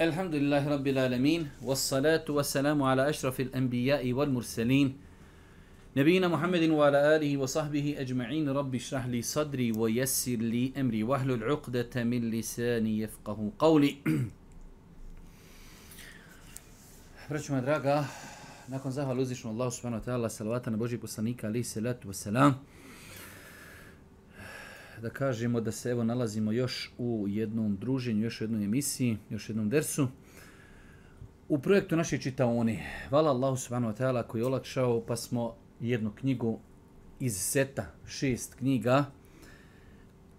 الحمد لله رب العالمين والصلاة والسلام على أشرف الأنبياء والمرسلين نبينا محمد وعلى آله وصحبه أجمعين رب اشرح لي صدري ويسر لي أمري وأهل العقدة من لساني يفقه قولي Braćima draga, nakon zahvala uzvišenom Allahu subhanahu wa ta'ala, salavata na Božih poslanika, ali salatu wa salam, da kažemo da se evo nalazimo još u jednom druženju, još u jednoj emisiji, još u jednom dersu. U projektu naše čitaoni, hvala Allahu subhanahu wa ta'ala koji je olakšao pa smo jednu knjigu iz seta šest knjiga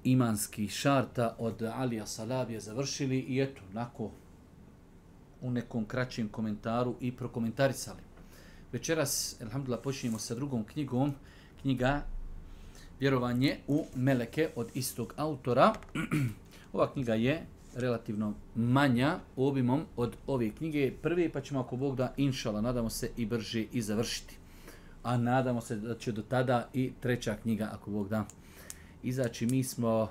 imanskih šarta od Alija Salavije završili i eto, onako u nekom kraćem komentaru i prokomentarisali. Večeras, alhamdulillah, počinjemo sa drugom knjigom, knjiga Vjerovanje u meleke od istog autora. Ova knjiga je relativno manja obimom od ove knjige Prvi pa ćemo ako Bog da, inšala, nadamo se i brže i završiti. A nadamo se da će do tada i treća knjiga, ako Bog da, izaći. Mi smo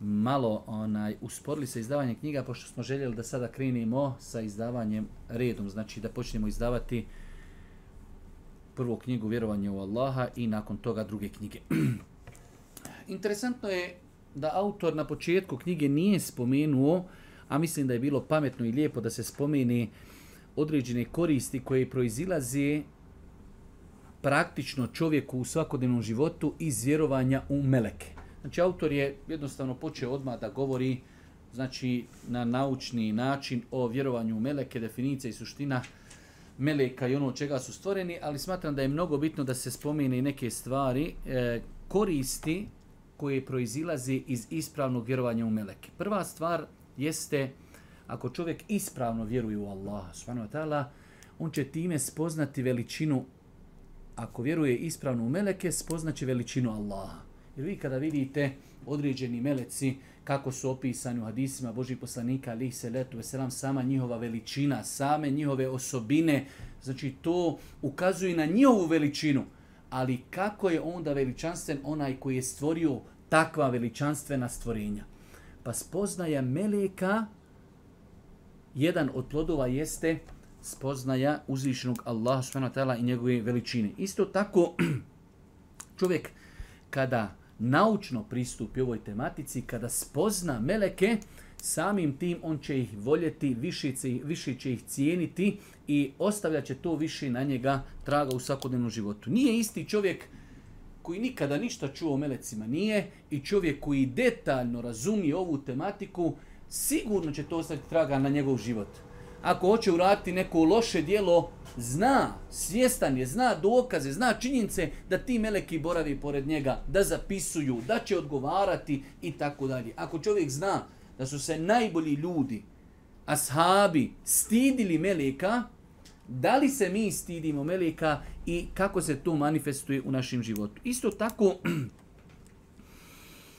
malo onaj, usporili sa izdavanjem knjiga, pošto smo željeli da sada krenemo sa izdavanjem redom. Znači da počnemo izdavati prvu knjigu Vjerovanje u Allaha i nakon toga druge knjige. Interesantno je da autor na početku knjige nije spomenuo, a mislim da je bilo pametno i lijepo da se spomeni određene koristi koje proizilaze praktično čovjeku u svakodnevnom životu iz vjerovanja u meleke. Znači, autor je jednostavno počeo odmah da govori znači, na naučni način o vjerovanju u meleke, definicija i suština meleka i ono čega su stvoreni, ali smatram da je mnogo bitno da se spomene i neke stvari, e, koristi koje proizilazi iz ispravnog vjerovanja u meleke. Prva stvar jeste, ako čovjek ispravno vjeruje u Allaha, on će time spoznati veličinu, ako vjeruje ispravno u meleke, spoznaće veličinu Allaha. Jer vi kada vidite određeni meleci, kako su opisani u hadisima Božih poslanika, ali se letu, veselam, sama njihova veličina, same njihove osobine, znači to ukazuje na njihovu veličinu. Ali kako je onda veličanstven onaj koji je stvorio takva veličanstvena stvorenja. Pa spoznaja meleka, jedan od plodova jeste spoznaja uzvišenog Allaha tela i njegove veličine. Isto tako čovjek kada naučno pristupi ovoj tematici, kada spozna meleke, samim tim on će ih voljeti, više će, će ih cijeniti i će to više na njega traga u svakodnevnom životu. Nije isti čovjek koji nikada ništa čuo o melecima nije i čovjek koji detaljno razumije ovu tematiku, sigurno će to ostati traga na njegov život. Ako hoće uraditi neko loše dijelo, zna, svjestan je, zna dokaze, zna činjenice da ti meleki boravi pored njega, da zapisuju, da će odgovarati i tako dalje. Ako čovjek zna da su se najbolji ljudi, ashabi, stidili meleka, da li se mi stidimo melika i kako se to manifestuje u našem životu? Isto tako,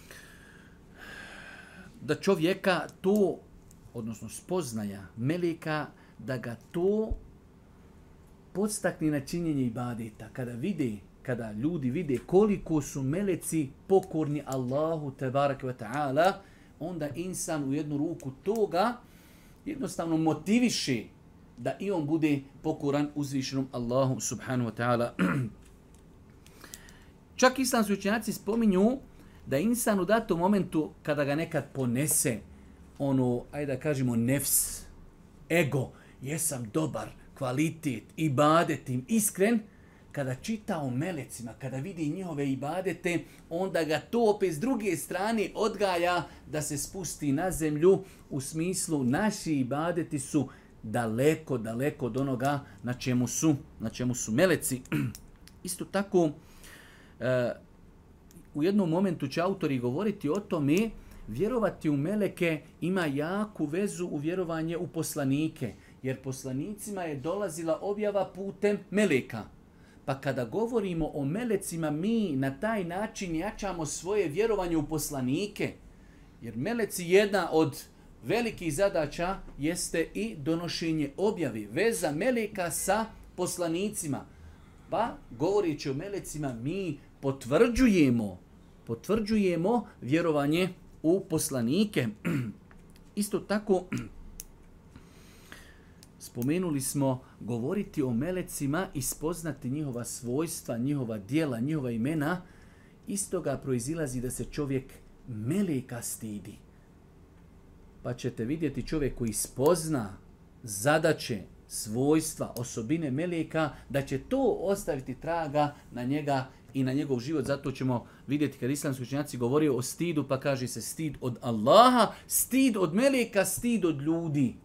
da čovjeka to, odnosno spoznaja melika da ga to podstakne na činjenje ibadeta. Kada vide, kada ljudi vide koliko su meleci pokorni Allahu tebarak ve ta'ala, onda insan u jednu ruku toga jednostavno motiviši da i on bude pokoran uzvišenom Allahu subhanahu wa ta'ala. Čak islamski učenjaci spominju da insan u datom momentu kada ga nekad ponese ono, ajde da kažemo, nefs, ego, jesam dobar, kvalitet, ibadetim, iskren, kada čita o melecima, kada vidi njihove ibadete, onda ga to opet s druge strane odgaja da se spusti na zemlju u smislu naši ibadeti su daleko, daleko od onoga na čemu su, na čemu su meleci. Isto tako, e, u jednom momentu će autori govoriti o tome vjerovati u meleke ima jaku vezu u vjerovanje u poslanike, jer poslanicima je dolazila objava putem meleka. Pa kada govorimo o melecima, mi na taj način jačamo svoje vjerovanje u poslanike. Jer meleci je jedna od Veliki zadaća jeste i donošenje objavi, veza meleka sa poslanicima. Pa, govoreći o melecima, mi potvrđujemo, potvrđujemo vjerovanje u poslanike. Isto tako, spomenuli smo govoriti o melecima i spoznati njihova svojstva, njihova dijela, njihova imena. Istoga proizilazi da se čovjek meleka stidi pa ćete vidjeti čovjek koji spozna zadaće, svojstva, osobine melijeka, da će to ostaviti traga na njega i na njegov život. Zato ćemo vidjeti kad islamski učenjaci govori o stidu, pa kaže se stid od Allaha, stid od melijeka, stid od ljudi,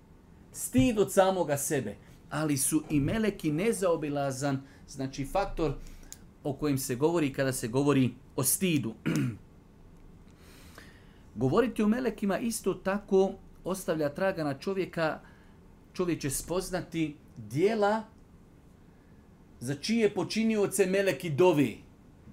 stid od samoga sebe. Ali su i meleki nezaobilazan, znači faktor o kojem se govori kada se govori o stidu. Govoriti o melekima isto tako ostavlja traga na čovjeka, čovjek će spoznati dijela za čije se meleki dovi.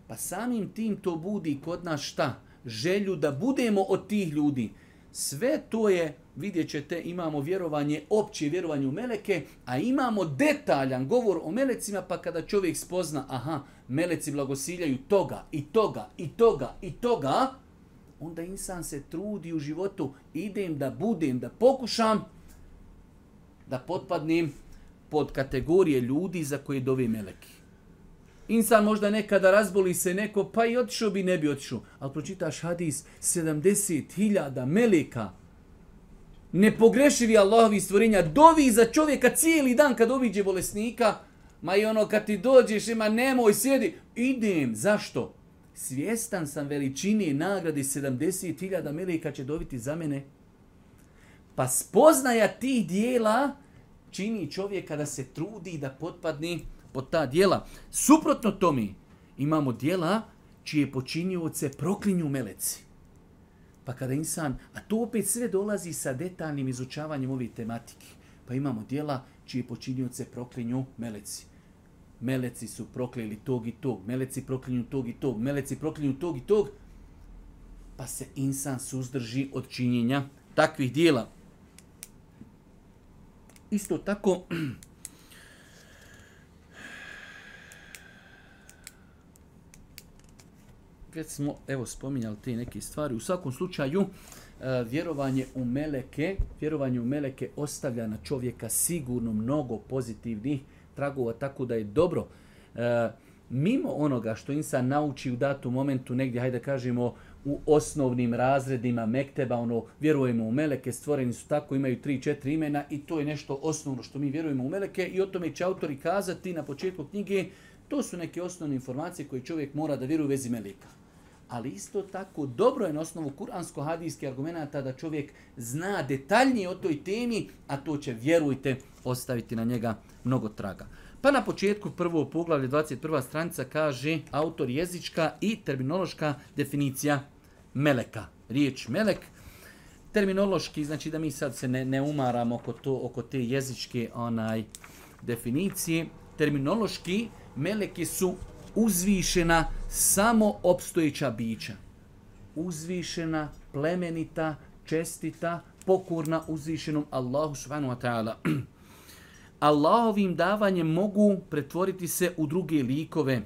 Pa samim tim to budi kod nas šta? Želju da budemo od tih ljudi. Sve to je, vidjet ćete, imamo vjerovanje, opće vjerovanje u meleke, a imamo detaljan govor o melecima, pa kada čovjek spozna, aha, meleci blagosiljaju toga i toga i toga i toga, onda insan se trudi u životu, idem da budem, da pokušam da potpadnem pod kategorije ljudi za koje dovi meleki. Insan možda nekada razboli se neko, pa i otišao bi, ne bi otišao. Ali pročitaš hadis, 70.000 meleka, nepogrešivi Allahovi stvorenja, dovi za čovjeka cijeli dan kad obiđe bolesnika, ma i ono kad ti dođeš, ima nemoj, sjedi, idem, zašto? svjestan sam veličini i nagradi 70.000 meleka će dobiti za mene. Pa spoznaja tih dijela čini čovjeka da se trudi da potpadne pod ta dijela. Suprotno tome, imamo dijela čije počinjivce proklinju meleci. Pa kada insan, a to opet sve dolazi sa detaljnim izučavanjem ove tematike. Pa imamo dijela čije počinjivce proklinju meleci meleci su prokleli tog i tog, meleci proklinju tog i tog, meleci proklinju tog i tog, pa se insan suzdrži od činjenja takvih dijela. Isto tako, već smo evo spominjali te neke stvari. U svakom slučaju e, vjerovanje u meleke, vjerovanje u meleke ostavlja na čovjeka sigurno mnogo pozitivnih tragova, tako da je dobro e, mimo onoga što insan nauči u datom momentu negdje, hajde kažemo, u osnovnim razredima mekteba, ono, vjerujemo u meleke, stvoreni su tako, imaju tri, četiri imena i to je nešto osnovno što mi vjerujemo u meleke i o tome će autori kazati na početku knjige, to su neke osnovne informacije koje čovjek mora da vjeruje u vezi Meleka ali isto tako dobro je na osnovu kuransko-hadijskih argumenta da čovjek zna detaljnije o toj temi, a to će, vjerujte, ostaviti na njega mnogo traga. Pa na početku prvo poglavlje 21. stranica kaže autor jezička i terminološka definicija meleka. Riječ melek, terminološki, znači da mi sad se ne, ne umaramo oko, to, oko te jezičke onaj definicije, terminološki meleki su uzvišena samo opstojeća bića. Uzvišena, plemenita, čestita, pokorna uzvišenom Allahu subhanahu wa ta'ala. Allahovim davanjem mogu pretvoriti se u druge likove.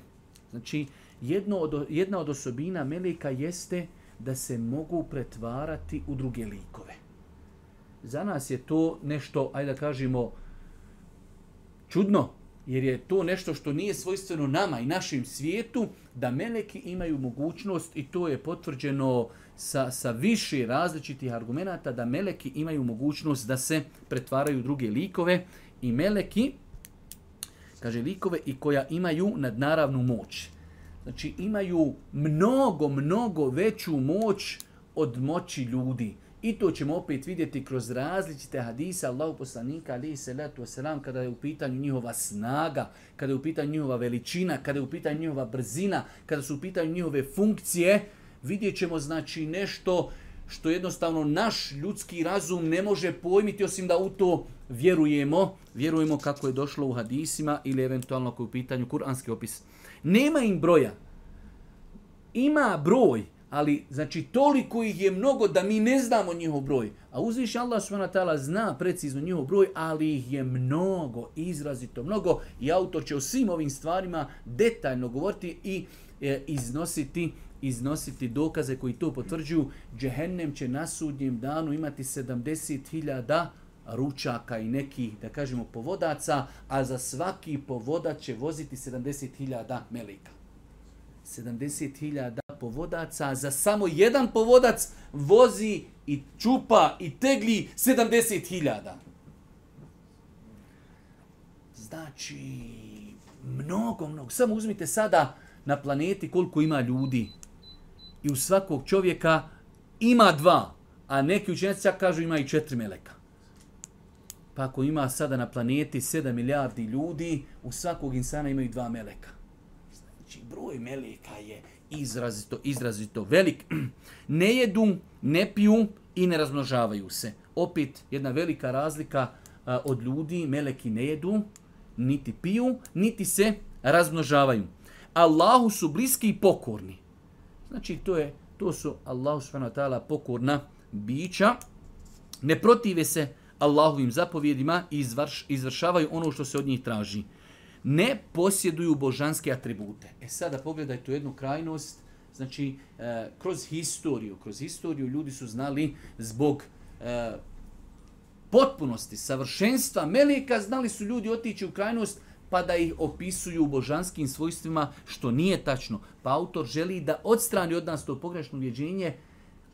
Znači, jedno od, jedna od osobina melika jeste da se mogu pretvarati u druge likove. Za nas je to nešto, ajde da kažemo, čudno, jer je to nešto što nije svojstveno nama i našem svijetu, da meleki imaju mogućnost, i to je potvrđeno sa, sa više različitih argumenata, da meleki imaju mogućnost da se pretvaraju druge likove i meleki, kaže likove, i koja imaju nadnaravnu moć. Znači imaju mnogo, mnogo veću moć od moći ljudi. I to ćemo opet vidjeti kroz različite hadise Allahu poslanika ali se letu selam kada je u pitanju njihova snaga, kada je u pitanju njihova veličina, kada je u pitanju njihova brzina, kada su u pitanju njihove funkcije, vidjet ćemo znači nešto što jednostavno naš ljudski razum ne može pojmiti osim da u to vjerujemo, vjerujemo kako je došlo u hadisima ili eventualno ako je u pitanju kuranski opis. Nema im broja. Ima broj, ali znači toliko ih je mnogo da mi ne znamo njihov broj. A uzviš Allah subhanahu zna precizno njihov broj, ali ih je mnogo, izrazito mnogo i autor će o svim ovim stvarima detaljno govoriti i e, iznositi iznositi dokaze koji to potvrđuju. Džehennem će na sudnjem danu imati 70.000 ručaka i nekih, da kažemo, povodaca, a za svaki povodac će voziti 70.000 melika. 70.000 povodaca, za samo jedan povodac vozi i čupa i tegli 70.000. Znači, mnogo, mnogo. Samo uzmite sada na planeti koliko ima ljudi. I u svakog čovjeka ima dva, a neki učenjaci kažu ima i četiri meleka. Pa ako ima sada na planeti 7 milijardi ljudi, u svakog insana imaju dva meleka. Znači, broj meleka je izrazito, izrazito velik. Ne jedu, ne piju i ne razmnožavaju se. Opet jedna velika razlika od ljudi. Meleki ne jedu, niti piju, niti se razmnožavaju. Allahu su bliski i pokorni. Znači to, je, to su Allahu subhanahu pokorna bića. Ne protive se Allahovim zapovjedima i izvrš, izvršavaju ono što se od njih traži ne posjeduju božanske atribute. E sada pogledaj tu jednu krajnost, znači e, kroz historiju, kroz historiju ljudi su znali zbog e, potpunosti, savršenstva Melika, znali su ljudi otići u krajnost pa da ih opisuju u božanskim svojstvima, što nije tačno. Pa autor želi da odstrani od nas to pogrešno uvjeđenje,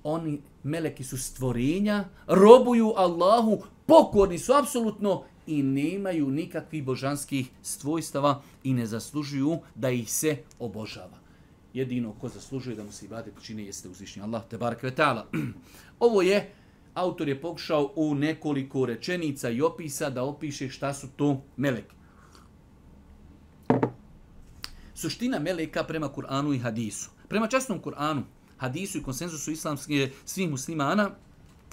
oni meleki su stvorenja, robuju Allahu, pokorni su apsolutno i nemaju nikakvih božanskih svojstava i ne zaslužuju da ih se obožava. Jedino ko zaslužuje da mu se ibadet čini jeste uzvišnji Allah te bar Ovo je, autor je pokušao u nekoliko rečenica i opisa da opiše šta su to meleki. Suština meleka prema Kur'anu i hadisu. Prema časnom Kur'anu, hadisu i konsenzusu islamske svih muslimana,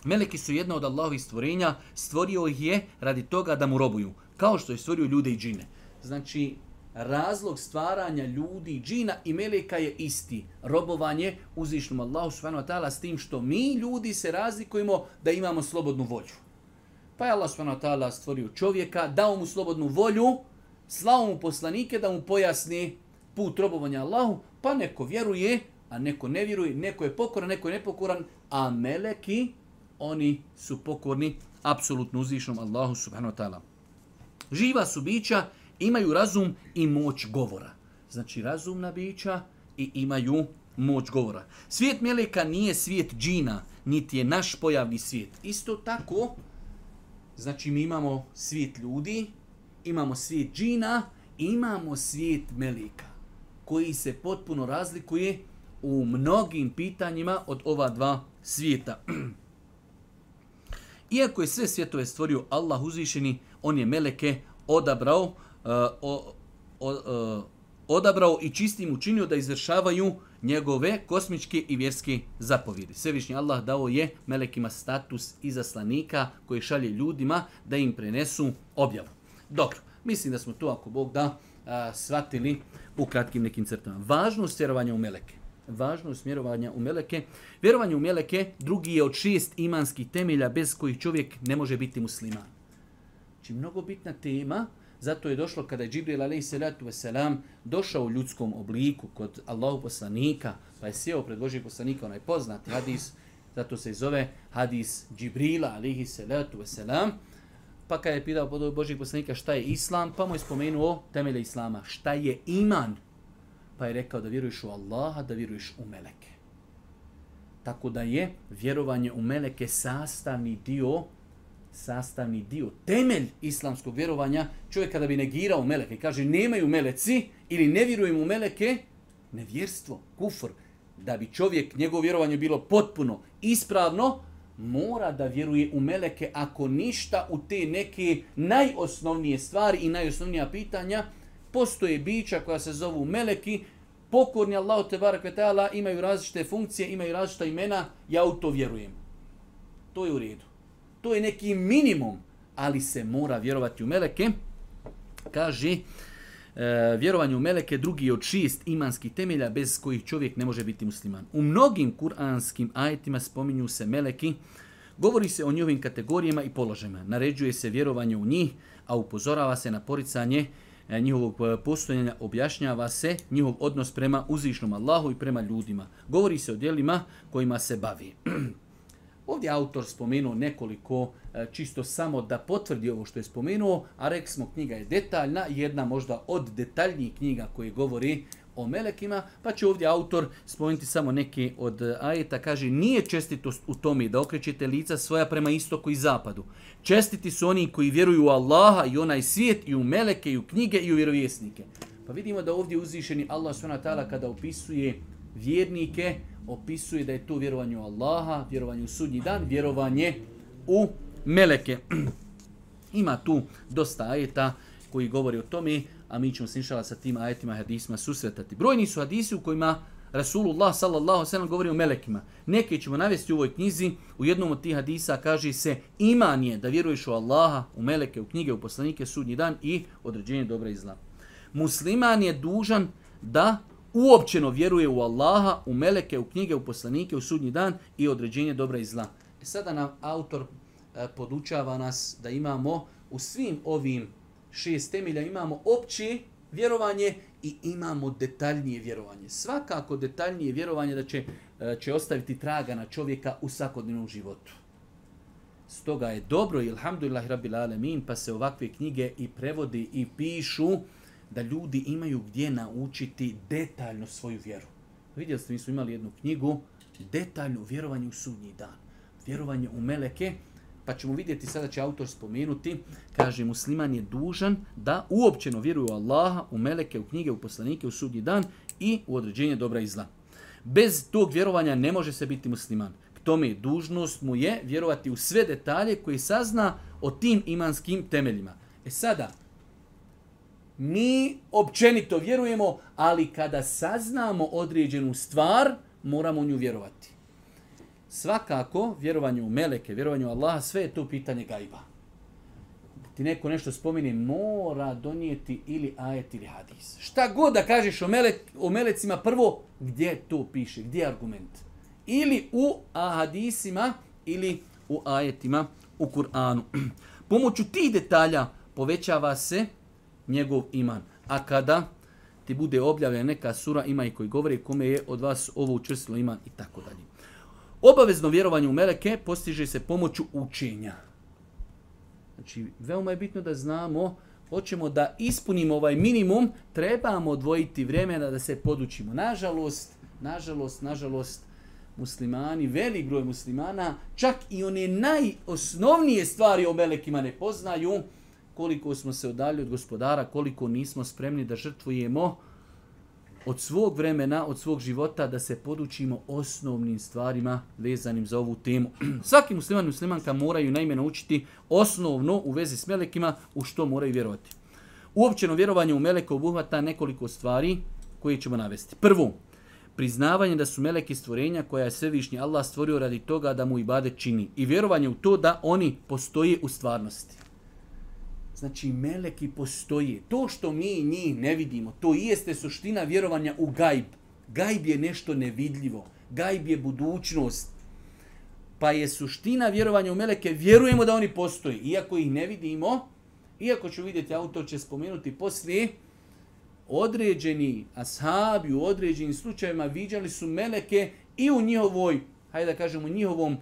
Meleki su jedno od Allahovih stvorenja, stvorio ih je radi toga da mu robuju, kao što je stvorio ljude i džine. Znači, razlog stvaranja ljudi, džina i meleka je isti. Robovanje uzvišnjom Allahu subhanahu wa s tim što mi ljudi se razlikujemo da imamo slobodnu volju. Pa je Allah subhanahu stvorio čovjeka, dao mu slobodnu volju, slao mu poslanike da mu pojasni put robovanja Allahu, pa neko vjeruje, a neko ne vjeruje, neko je pokoran, neko je nepokoran, a meleki oni su pokorni apsolutno uzvišnom Allahu subhanahu wa ta'ala. Živa su bića, imaju razum i moć govora. Znači razumna bića i imaju moć govora. Svijet meleka nije svijet džina, niti je naš pojavni svijet. Isto tako, znači mi imamo svijet ljudi, imamo svijet džina, imamo svijet meleka, koji se potpuno razlikuje u mnogim pitanjima od ova dva svijeta. Iako je sve svjetove stvorio Allah uzvišeni, on je meleke odabrao, e, e, odabrao i čistim učinio da izvršavaju njegove kosmičke i vjerske zapovjedi. Svevišnji Allah dao je melekima status izaslanika koji šalje ljudima da im prenesu objavu. Dobro, mislim da smo tu ako Bog da shvatili u kratkim nekim crtama. Važnost vjerovanja u meleke važnost vjerovanja u meleke. Vjerovanje u meleke drugi je od šest imanskih temelja bez kojih čovjek ne može biti musliman. Znači, mnogo bitna tema, zato je došlo kada je Džibril a.s. došao u ljudskom obliku kod Allahu poslanika, pa je sjeo pred Božijeg poslanika, onaj poznat hadis, zato se i zove hadis Džibrila a.s. Pa kada je pitao pod Božijeg poslanika šta je islam, pa mu je spomenuo temelje islama. Šta je iman? Pa je rekao da vjeruješ u Allaha, da vjeruješ u meleke. Tako da je vjerovanje u meleke sastavni dio sastavni dio, temelj islamskog vjerovanja, čovjek kada bi negirao meleke, kaže nemaju meleci ili ne vjerujem u meleke, nevjerstvo, kufr, da bi čovjek, njegovo vjerovanje bilo potpuno ispravno, mora da vjeruje u meleke ako ništa u te neke najosnovnije stvari i najosnovnija pitanja, postoje bića koja se zovu meleki pokorni Allahu te barek imaju različite funkcije, imaju različita imena, ja u to vjerujem. To je u redu. To je neki minimum, ali se mora vjerovati u meleke. Kaže, e, vjerovanje u meleke drugi od šest imanskih temelja bez kojih čovjek ne može biti musliman. U mnogim kuranskim ajetima spominju se meleki, govori se o njihovim kategorijama i položajima, naređuje se vjerovanje u njih, a upozorava se na poricanje E, njihovog e, postojanja objašnjava se njihov odnos prema uzvišnom Allahu i prema ljudima. Govori se o dijelima kojima se bavi. Ovdje autor spomenuo nekoliko, e, čisto samo da potvrdi ovo što je spomenuo, a rekli smo knjiga je detaljna, jedna možda od detaljnijih knjiga koje govori o melekima, pa će ovdje autor spomenuti samo neke od e, ajeta. Kaže, nije čestitost u tome da okrećete lica svoja prema istoku i zapadu. Čestiti su oni koji vjeruju u Allaha i onaj svijet i u meleke i u knjige i u vjerovjesnike. Pa vidimo da ovdje uzvišeni Allah s.w.t. kada opisuje vjernike, opisuje da je to vjerovanje u Allaha, vjerovanje u sudnji dan, vjerovanje u meleke. Ima tu dosta ajeta koji govori o tome, a mi ćemo se inšala sa tim ajetima hadisima susretati. Brojni su hadisi u kojima Rasulullah sallallahu sallam govori o melekima. Neke ćemo navesti u ovoj knjizi, u jednom od tih hadisa kaže se iman je da vjeruješ u Allaha, u meleke, u knjige, u poslanike, sudnji dan i određenje dobra i zla. Musliman je dužan da uopćeno vjeruje u Allaha, u meleke, u knjige, u poslanike, u sudnji dan i određenje dobra i zla. E sada nam autor e, podučava nas da imamo u svim ovim šest temelja imamo opći vjerovanje i imamo detaljnije vjerovanje. Svakako detaljnije vjerovanje da će, e, će ostaviti traga na čovjeka u svakodnevnom životu. Stoga je dobro, ilhamdulillah rabbil alemin, pa se ovakve knjige i prevodi i pišu da ljudi imaju gdje naučiti detaljno svoju vjeru. Vidjeli ste, mi smo imali jednu knjigu, detaljno vjerovanje u sudnji dan, vjerovanje u meleke, pa ćemo vidjeti, sada će autor spomenuti, kaže musliman je dužan da uopćeno vjeruje u Allaha, u meleke, u knjige, u poslanike, u sudnji dan i u određenje dobra i zla. Bez tog vjerovanja ne može se biti musliman. K tome dužnost mu je vjerovati u sve detalje koje sazna o tim imanskim temeljima. E sada, mi općenito vjerujemo, ali kada saznamo određenu stvar, moramo nju vjerovati. Svakako, vjerovanju u meleke, vjerovanje u Allaha, sve je to pitanje gajba. Ti neko nešto spomine, mora donijeti ili ajet ili hadis. Šta god da kažeš o, melek, o melecima, prvo gdje to piše, gdje je argument. Ili u hadisima ili u ajetima u Kur'anu. Pomoću tih detalja povećava se njegov iman. A kada ti bude objavljena neka sura, ima i koji govori kome je od vas ovo učrstilo iman i tako dalje. Obavezno vjerovanje u meleke postiže se pomoću učenja. Znači, veoma je bitno da znamo, hoćemo da ispunimo ovaj minimum, trebamo odvojiti vremena da se podučimo. Nažalost, nažalost, nažalost, muslimani, velik broj muslimana, čak i one najosnovnije stvari o melekima ne poznaju, koliko smo se udaljili od gospodara, koliko nismo spremni da žrtvujemo, od svog vremena, od svog života da se podučimo osnovnim stvarima vezanim za ovu temu. Svaki musliman i muslimanka moraju naime naučiti osnovno u vezi s melekima u što moraju vjerovati. Uopćeno vjerovanje u meleke obuhvata nekoliko stvari koje ćemo navesti. Prvo, priznavanje da su meleki stvorenja koja je svevišnji Allah stvorio radi toga da mu bade čini i vjerovanje u to da oni postoje u stvarnosti. Znači, meleki postoje. To što mi njih ne vidimo, to i jeste suština vjerovanja u gajb. Gajb je nešto nevidljivo. Gajb je budućnost. Pa je suština vjerovanja u meleke, vjerujemo da oni postoje. Iako ih ne vidimo, iako ću vidjeti, auto će spomenuti poslije, određeni ashabi u određenim slučajevima viđali su meleke i u njihovoj, hajde da kažemo, njihovom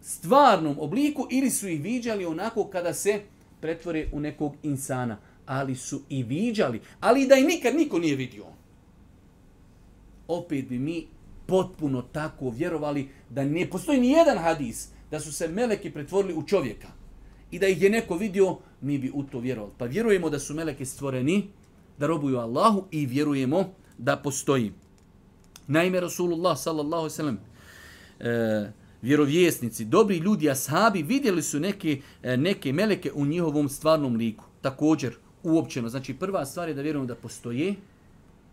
stvarnom obliku ili su ih viđali onako kada se pretvore u nekog insana. Ali su i viđali, ali da i nikad niko nije vidio. Opet bi mi potpuno tako vjerovali da ne postoji ni jedan hadis da su se meleki pretvorili u čovjeka i da ih je neko vidio, mi bi u to vjerovali. Pa vjerujemo da su meleki stvoreni, da robuju Allahu i vjerujemo da postoji. Naime, Rasulullah sallallahu vjerovjesnici, dobri ljudi, ashabi, vidjeli su neke, e, neke meleke u njihovom stvarnom liku. Također, uopćeno. Znači, prva stvar je da vjerujemo da postoje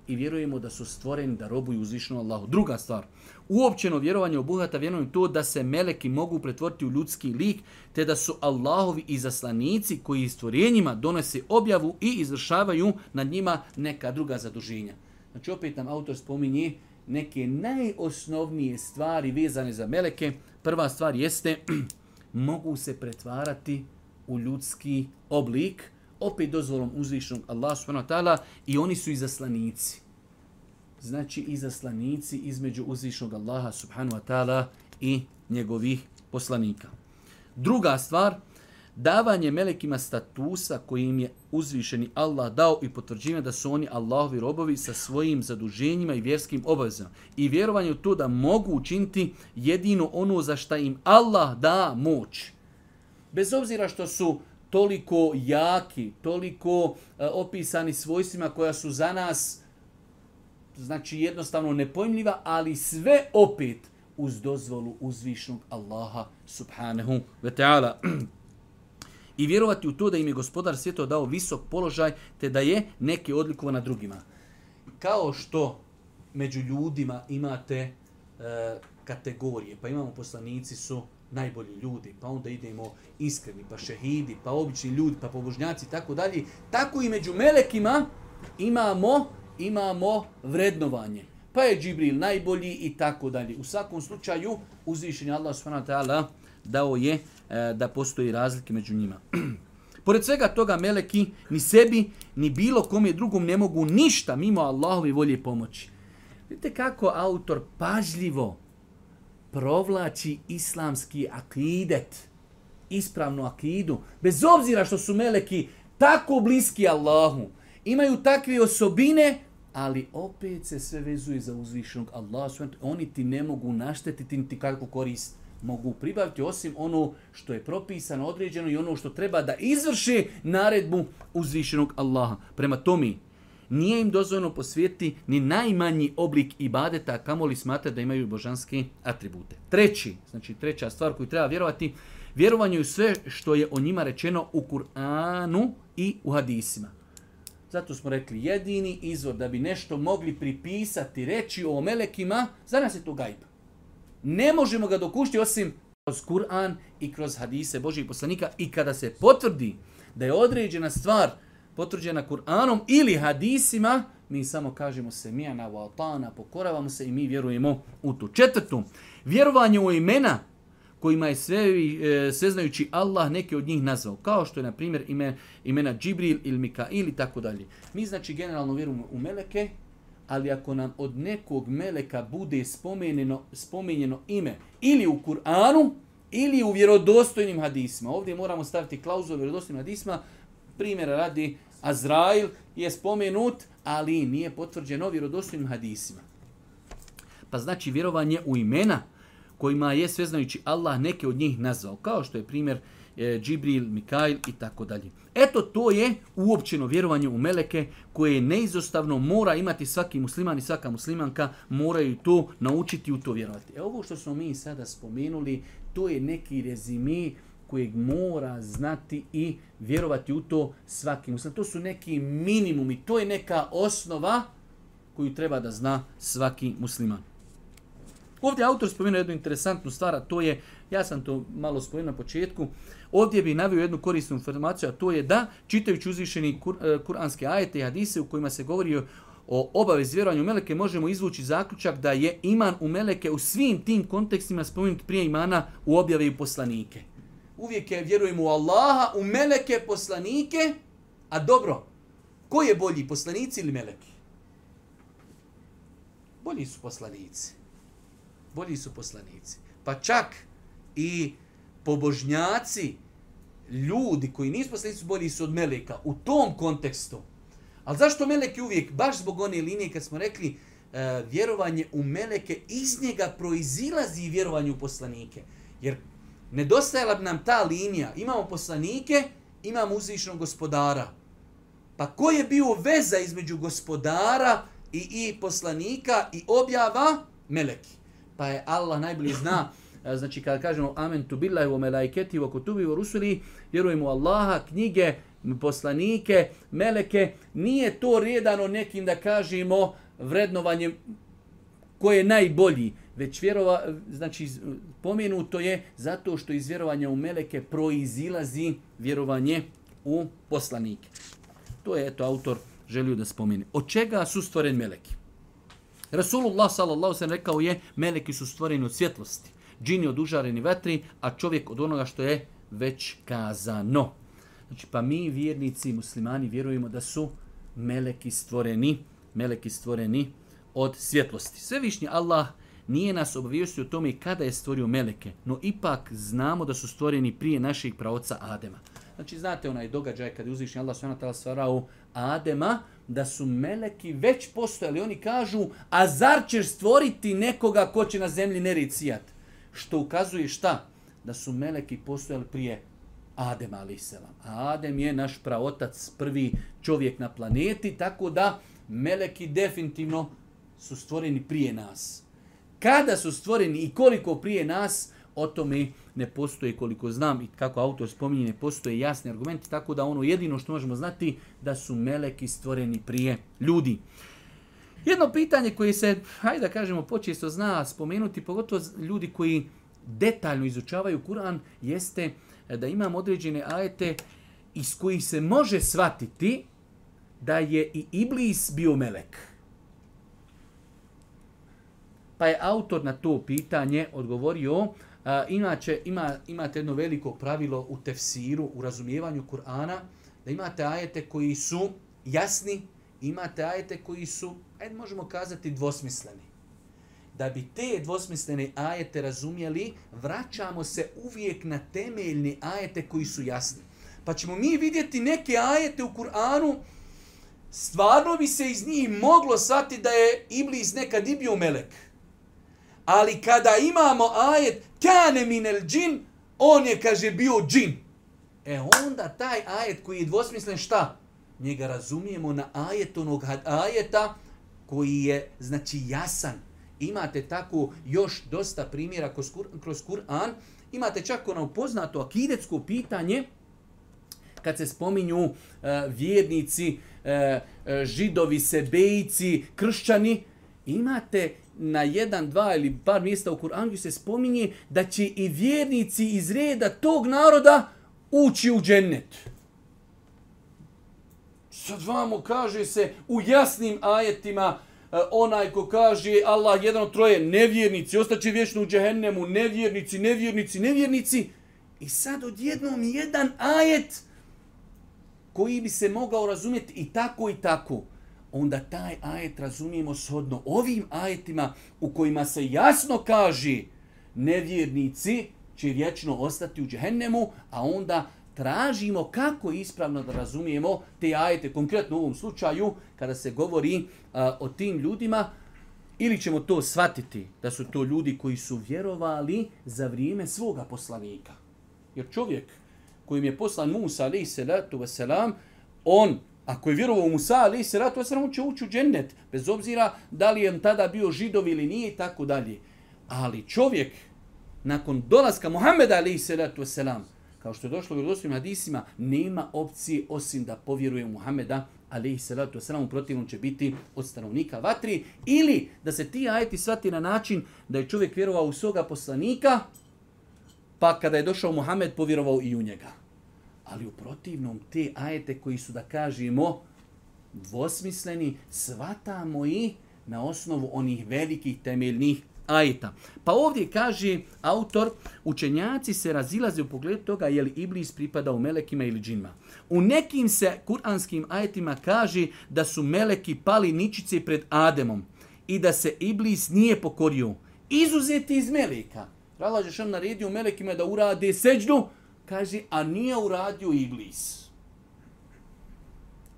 i vjerujemo da su stvoreni, da robuju uzvišeno Allahu. Druga stvar, uopćeno vjerovanje obuhata vjerujem to da se meleki mogu pretvoriti u ljudski lik, te da su Allahovi izaslanici koji stvorenjima donose objavu i izvršavaju nad njima neka druga zaduženja. Znači, opet nam autor spominje neke najosnovnije stvari vezane za meleke, prva stvar jeste mogu se pretvarati u ljudski oblik, opet dozvolom uzvišnog Allah subhanahu i oni su izaslanici. Znači izaslanici između uzvišnog Allaha subhanahu wa ta'ala i njegovih poslanika. Druga stvar, davanje melekima statusa kojim je uzvišeni Allah dao i potvrđivanje da su oni Allahovi robovi sa svojim zaduženjima i vjerskim obavezama. I vjerovanje u to da mogu učiniti jedino ono za šta im Allah da moć. Bez obzira što su toliko jaki, toliko e, opisani svojstvima koja su za nas znači jednostavno nepojmljiva, ali sve opet uz dozvolu uzvišnog Allaha subhanahu wa ta'ala. i vjerovati u to da im je gospodar svjeto dao visok položaj te da je neki odlikova na drugima. Kao što među ljudima imate e, kategorije, pa imamo poslanici su najbolji ljudi, pa onda idemo iskreni, pa šehidi, pa obični ljudi, pa pobožnjaci i tako dalje. Tako i među melekima imamo, imamo vrednovanje pa je Džibril najbolji i tako dalje. U svakom slučaju uzvišen je Allah subhanahu dao je e, da postoji razlike među njima. Pored svega toga meleki ni sebi ni bilo kome drugom ne mogu ništa mimo Allahove volje pomoći. Vidite kako autor pažljivo provlači islamski akidet, ispravnu akidu, bez obzira što su meleki tako bliski Allahu, imaju takve osobine ali opet se sve vezuje za uzvišenog Allah. Oni ti ne mogu naštetiti niti kako korist mogu pribaviti osim ono što je propisano, određeno i ono što treba da izvrši naredbu uzvišenog Allaha. Prema tome, nije im dozvoljeno posvijeti ni najmanji oblik ibadeta, kamo li smatra da imaju božanske atribute. Treći, znači treća stvar koju treba vjerovati, vjerovanju sve što je o njima rečeno u Kur'anu i u hadisima. Zato smo rekli jedini izvor da bi nešto mogli pripisati, reći o melekima, za nas je to gajb. Ne možemo ga dokušiti osim kroz Kur'an i kroz hadise Božih poslanika i kada se potvrdi da je određena stvar potvrđena Kur'anom ili hadisima, mi samo kažemo se mijana, vatana, pokoravamo se i mi vjerujemo u tu Četvrtu, vjerovanje u imena kojima je sve, e, sveznajući Allah neke od njih nazvao, kao što je na primjer ime, imena Džibril ili Mikail i tako dalje. Mi znači generalno vjerujemo u meleke, ali ako nam od nekog meleka bude spomenjeno, spomenjeno ime ili u Kur'anu ili u vjerodostojnim hadisma. Ovdje moramo staviti klauzulu vjerodostojnim hadisma. Primjera radi Azrail je spomenut, ali nije potvrđeno vjerodostojnim hadisima. Pa znači vjerovanje u imena kojima je sveznajući Allah neke od njih nazvao, kao što je primjer e, Džibril, Mikail i tako dalje. Eto to je uopćeno vjerovanje u meleke koje neizostavno mora imati svaki musliman i svaka muslimanka, moraju to naučiti u to vjerovati. E ovo što smo mi sada spomenuli, to je neki rezimi kojeg mora znati i vjerovati u to svaki musliman. To su neki minimumi, to je neka osnova koju treba da zna svaki musliman. Ovdje autor spomenuo jednu interesantnu stvar, a to je, ja sam to malo spomenuo na početku, ovdje bi navio jednu korisnu informaciju, a to je da, čitajući uzvišeni kur, e, kuranske ajete i hadise u kojima se govori o obavez vjerovanju u meleke, možemo izvući zaključak da je iman u meleke u svim tim kontekstima spomenut prije imana u objave i poslanike. Uvijek je, vjerujemo u Allaha, u meleke, poslanike, a dobro, koji je bolji, poslanici ili meleki? Bolji su poslanici bolji su poslanici. Pa čak i pobožnjaci, ljudi koji nisu poslanici bolji su od meleka u tom kontekstu. Ali zašto meleki uvijek? Baš zbog one linije kad smo rekli e, vjerovanje u meleke, iz njega proizilazi i vjerovanje u poslanike. Jer nedostajala bi nam ta linija. Imamo poslanike, imamo uzvišnog gospodara. Pa ko je bio veza između gospodara i, i poslanika i objava? Meleki. Pa je Allah najbolji zna, e, znači kada kažemo amen tu billahi wa melaiketi wa kutubi wa rusuli, vjerujemo Allaha, knjige, poslanike, meleke, nije to redano nekim da kažemo vrednovanjem koje je najbolji, već vjerova, znači pomenuto je zato što iz vjerovanja u meleke proizilazi vjerovanje u poslanike. To je eto autor želio da spomeni. Od čega su stvoreni meleki? Rasulullah s.a.v. rekao je, meleki su stvoreni od svjetlosti, džini od užareni vetri, a čovjek od onoga što je već kazano. Znači, pa mi vjernici, muslimani, vjerujemo da su meleki stvoreni, meleki stvoreni od svjetlosti. Svevišnji Allah nije nas obavijestio o tome kada je stvorio meleke, no ipak znamo da su stvoreni prije naših praoca Adema. Znači, znate onaj događaj kad je uzvišnji Allah s.w.t. u Adema, da su meleki već postojali. Oni kažu, a zar ćeš stvoriti nekoga ko će na zemlji nericijat? Što ukazuje šta? Da su meleki postojali prije Adem a.s. Adem je naš praotac, prvi čovjek na planeti, tako da meleki definitivno su stvoreni prije nas. Kada su stvoreni i koliko prije nas, o tome ne postoje koliko znam i kako autor spominje, ne postoje jasni argumenti, tako da ono jedino što možemo znati da su meleki stvoreni prije ljudi. Jedno pitanje koje se, hajde da kažemo, počesto zna spomenuti, pogotovo ljudi koji detaljno izučavaju Kur'an, jeste da imam određene ajete iz kojih se može shvatiti da je i Iblis bio melek. Pa je autor na to pitanje odgovorio, inače, ima, imate jedno veliko pravilo u tefsiru, u razumijevanju Kur'ana, da imate ajete koji su jasni, imate ajete koji su, ajde možemo kazati, dvosmisleni. Da bi te dvosmislene ajete razumjeli, vraćamo se uvijek na temeljne ajete koji su jasni. Pa ćemo mi vidjeti neke ajete u Kur'anu, stvarno bi se iz njih moglo sati da je Iblis nekad i bio melek. Ali kada imamo ajet kane minel džin, on je, kaže, bio džin. E onda taj ajet koji je dvosmislen šta? Njega razumijemo na ajet onog ajeta koji je, znači, jasan. Imate tako još dosta primjera kroz, Kur, kroz Kur'an. Imate čak ono poznato akidetsko pitanje kad se spominju uh, vjernici, e, e, židovi, sebejci, kršćani, Imate na jedan, dva ili par mjesta u Kur'anu se spominje da će i vjernici iz reda tog naroda ući u džennet. Sad vamo kaže se u jasnim ajetima e, onaj ko kaže Allah jedan od troje nevjernici, ostaće vječno u džehennemu, nevjernici, nevjernici, nevjernici. I sad odjednom jedan ajet koji bi se mogao razumjeti i tako i tako onda taj ajet razumijemo shodno ovim ajetima u kojima se jasno kaže nevjernici će vječno ostati u džehennemu, a onda tražimo kako ispravno da razumijemo te ajete. Konkretno u ovom slučaju, kada se govori o tim ljudima, ili ćemo to shvatiti da su to ljudi koji su vjerovali za vrijeme svoga poslanika. Jer čovjek kojim je poslan Musa, se salatu wasalam, on ako je vjerovao Musa, ali se ratu, ja će ući u džennet, bez obzira da li je tada bio židov ili nije i tako dalje. Ali čovjek, nakon dolaska Muhammeda, ali se ratu, kao što je došlo u vjerovostim hadisima, nema opcije osim da povjeruje Muhameda, ali i u protivnom će biti od stanovnika vatri, ili da se ti ajeti shvati na način da je čovjek vjerovao u svoga poslanika, pa kada je došao Muhammed povjerovao i u njega. Ali u protivnom te ajete koji su da kažemo dvosmisleni, svatamo i na osnovu onih velikih temeljnih ajeta. Pa ovdje kaže autor, učenjaci se razilaze u pogledu toga je li Iblis pripada u melekima ili džinima. U nekim se kuranskim ajetima kaže da su meleki pali ničice pred Ademom i da se Iblis nije pokorio. Izuzeti iz meleka. Allah je naredio melekima da urade seđdu, Kaže, a nije uradio Iblis.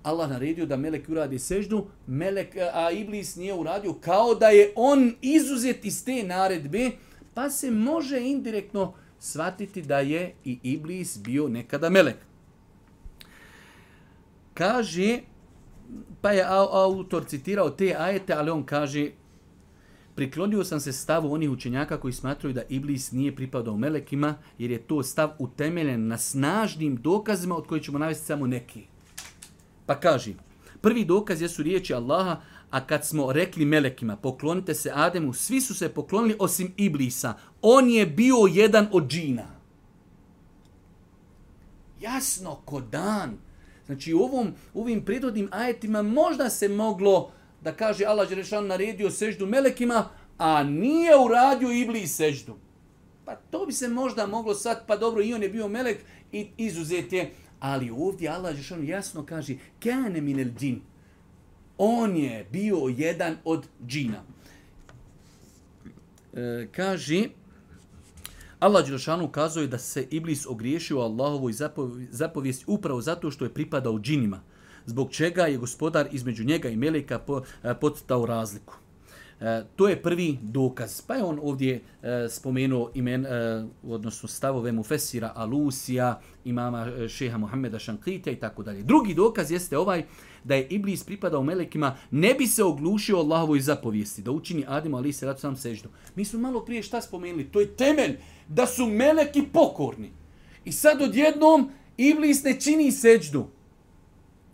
Allah naredio da Melek uradi seždu, melek, e, a Iblis nije uradio, kao da je on izuzet iz te naredbe, pa se može indirektno shvatiti da je i Iblis bio nekada Melek. Kaže, pa je autor citirao te ajete, ali on kaže Priklonio sam se stavu onih učenjaka koji smatraju da Iblis nije pripadao melekima, jer je to stav utemeljen na snažnim dokazima od kojih ćemo navesti samo neki. Pa kaži, prvi dokaz jesu riječi Allaha, a kad smo rekli melekima, poklonite se Ademu, svi su se poklonili osim Iblisa. On je bio jedan od džina. Jasno, kodan. Znači u ovom, ovim prirodnim ajetima možda se moglo da kaže Allah Đerešan naredio seždu melekima, a nije uradio Ibli seždu. Pa to bi se možda moglo sad, pa dobro i on je bio melek i izuzet je. Ali ovdje Allah jasno kaže, Kene minel džin. On je bio jedan od džina. E, kaže, Allah ukazuje da se Iblis ogriješio Allahovoj zapovijesti upravo zato što je pripadao džinima zbog čega je gospodar između njega i Meleka e, podstao razliku. E, to je prvi dokaz. Pa je on ovdje e, spomenuo imen, odnosno stavove mu Alusija, imama šeha Mohameda Šankrita i tako dalje. Drugi dokaz jeste ovaj da je Iblis pripadao melekima, ne bi se oglušio Allahovoj zapovijesti, da učini Adem ali se sam seždu. Mi smo malo prije šta spomenuli, to je temelj da su meleki pokorni. I sad odjednom Iblis ne čini seđdu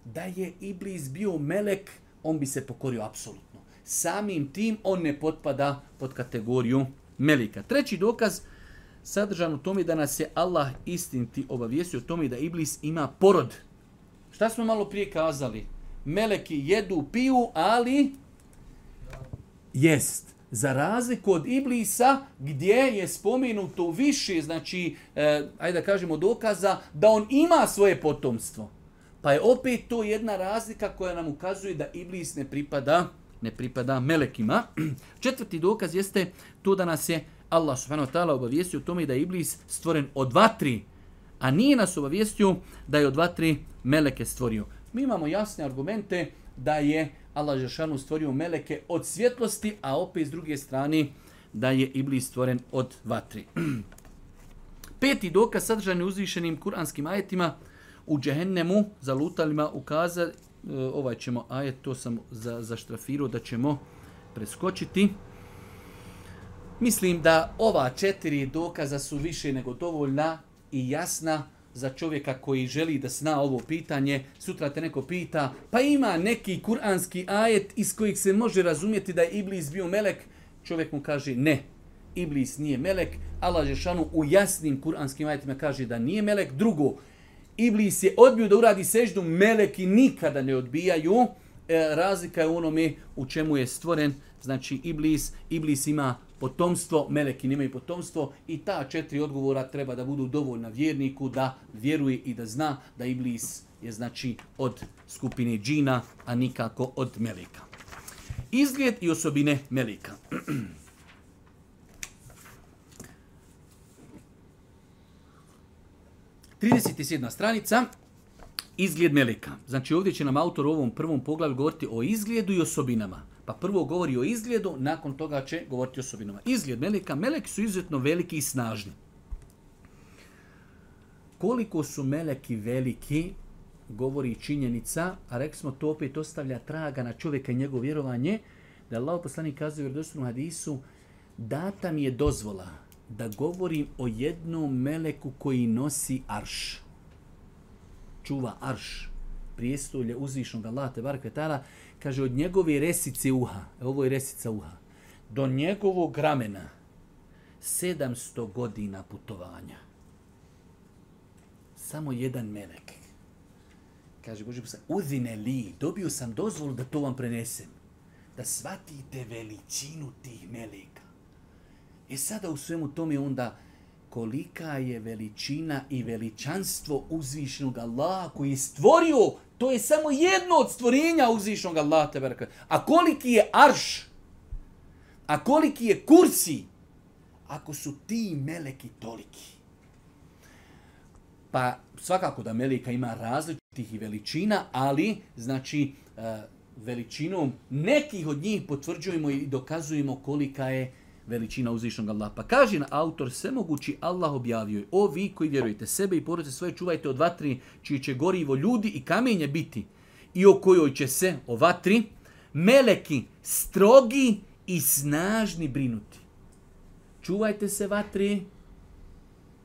da je Iblis bio melek, on bi se pokorio apsolutno. Samim tim on ne potpada pod kategoriju melika. Treći dokaz sadržan u tome da nas je Allah istinti obavijestio o tome da Iblis ima porod. Šta smo malo prije kazali? Meleki jedu, piju, ali... Jest. Za razliku od Iblisa, gdje je spomenuto više, znači, eh, ajde da kažemo dokaza, da on ima svoje potomstvo. Pa je opet to jedna razlika koja nam ukazuje da Iblis ne pripada ne pripada melekima. Četvrti dokaz jeste to da nas je Allah subhanahu wa ta'ala obavijestio o tome da je Iblis stvoren od vatri, a nije nas obavijestio da je od vatri meleke stvorio. Mi imamo jasne argumente da je Allah Žešanu stvorio meleke od svjetlosti, a opet s druge strane da je Iblis stvoren od vatri. Peti dokaz sadržan je uzvišenim kuranskim ajetima – u džehennemu zalutalima ukaza, e, ovaj ćemo ajet, to sam za, zaštrafirao da ćemo preskočiti. Mislim da ova četiri dokaza su više nego dovoljna i jasna za čovjeka koji želi da zna ovo pitanje. Sutra te neko pita, pa ima neki kuranski ajet iz kojeg se može razumjeti da je Iblis bio melek. Čovjek mu kaže ne, Iblis nije melek. Allah Žešanu u jasnim kuranskim ajetima kaže da nije melek. Drugo, Iblis je odbio da uradi seždu, meleki nikada ne odbijaju. E, razlika je u onome u čemu je stvoren, znači Iblis. Iblis ima potomstvo, meleki nemaju potomstvo i ta četiri odgovora treba da budu dovoljna vjerniku da vjeruje i da zna da Iblis je znači od skupine džina, a nikako od meleka. Izgled i osobine meleka. 37. stranica, izgled meleka. Znači ovdje će nam autor u ovom prvom poglavlju govoriti o izgledu i osobinama. Pa prvo govori o izgledu, nakon toga će govoriti o osobinama. Izgled meleka. Meleki su izuzetno veliki i snažni. Koliko su meleki veliki, govori činjenica, a rekli smo to opet ostavlja traga na čovjeka i njegovo vjerovanje, da Allah poslani kazuje u hadisu, data mi je dozvola da govorim o jednom meleku koji nosi arš. Čuva arš. Prijestolje uzvišnog Allah te kvetala. Kaže od njegove resice uha. E, ovo je resica uha. Do njegovog ramena. 700 godina putovanja. Samo jedan melek. Kaže Boži uzine li, dobio sam dozvolu da to vam prenesem. Da shvatite veličinu tih meleka E sada u svemu tome onda kolika je veličina i veličanstvo uzvišnog Allaha koji je stvorio, to je samo jedno od stvorenja uzvišnog Allaha. A koliki je arš, a koliki je kursi, ako su ti meleki toliki. Pa svakako da meleka ima različitih i veličina, ali znači eh, veličinom nekih od njih potvrđujemo i dokazujemo kolika je veličina uzvišnog Allah. Pa kaže na autor, sve mogući Allah objavio je, o vi koji vjerujete sebe i porodice svoje čuvajte od vatri, čiji će gorivo ljudi i kamenje biti i o kojoj će se, o vatri, meleki, strogi i snažni brinuti. Čuvajte se vatri,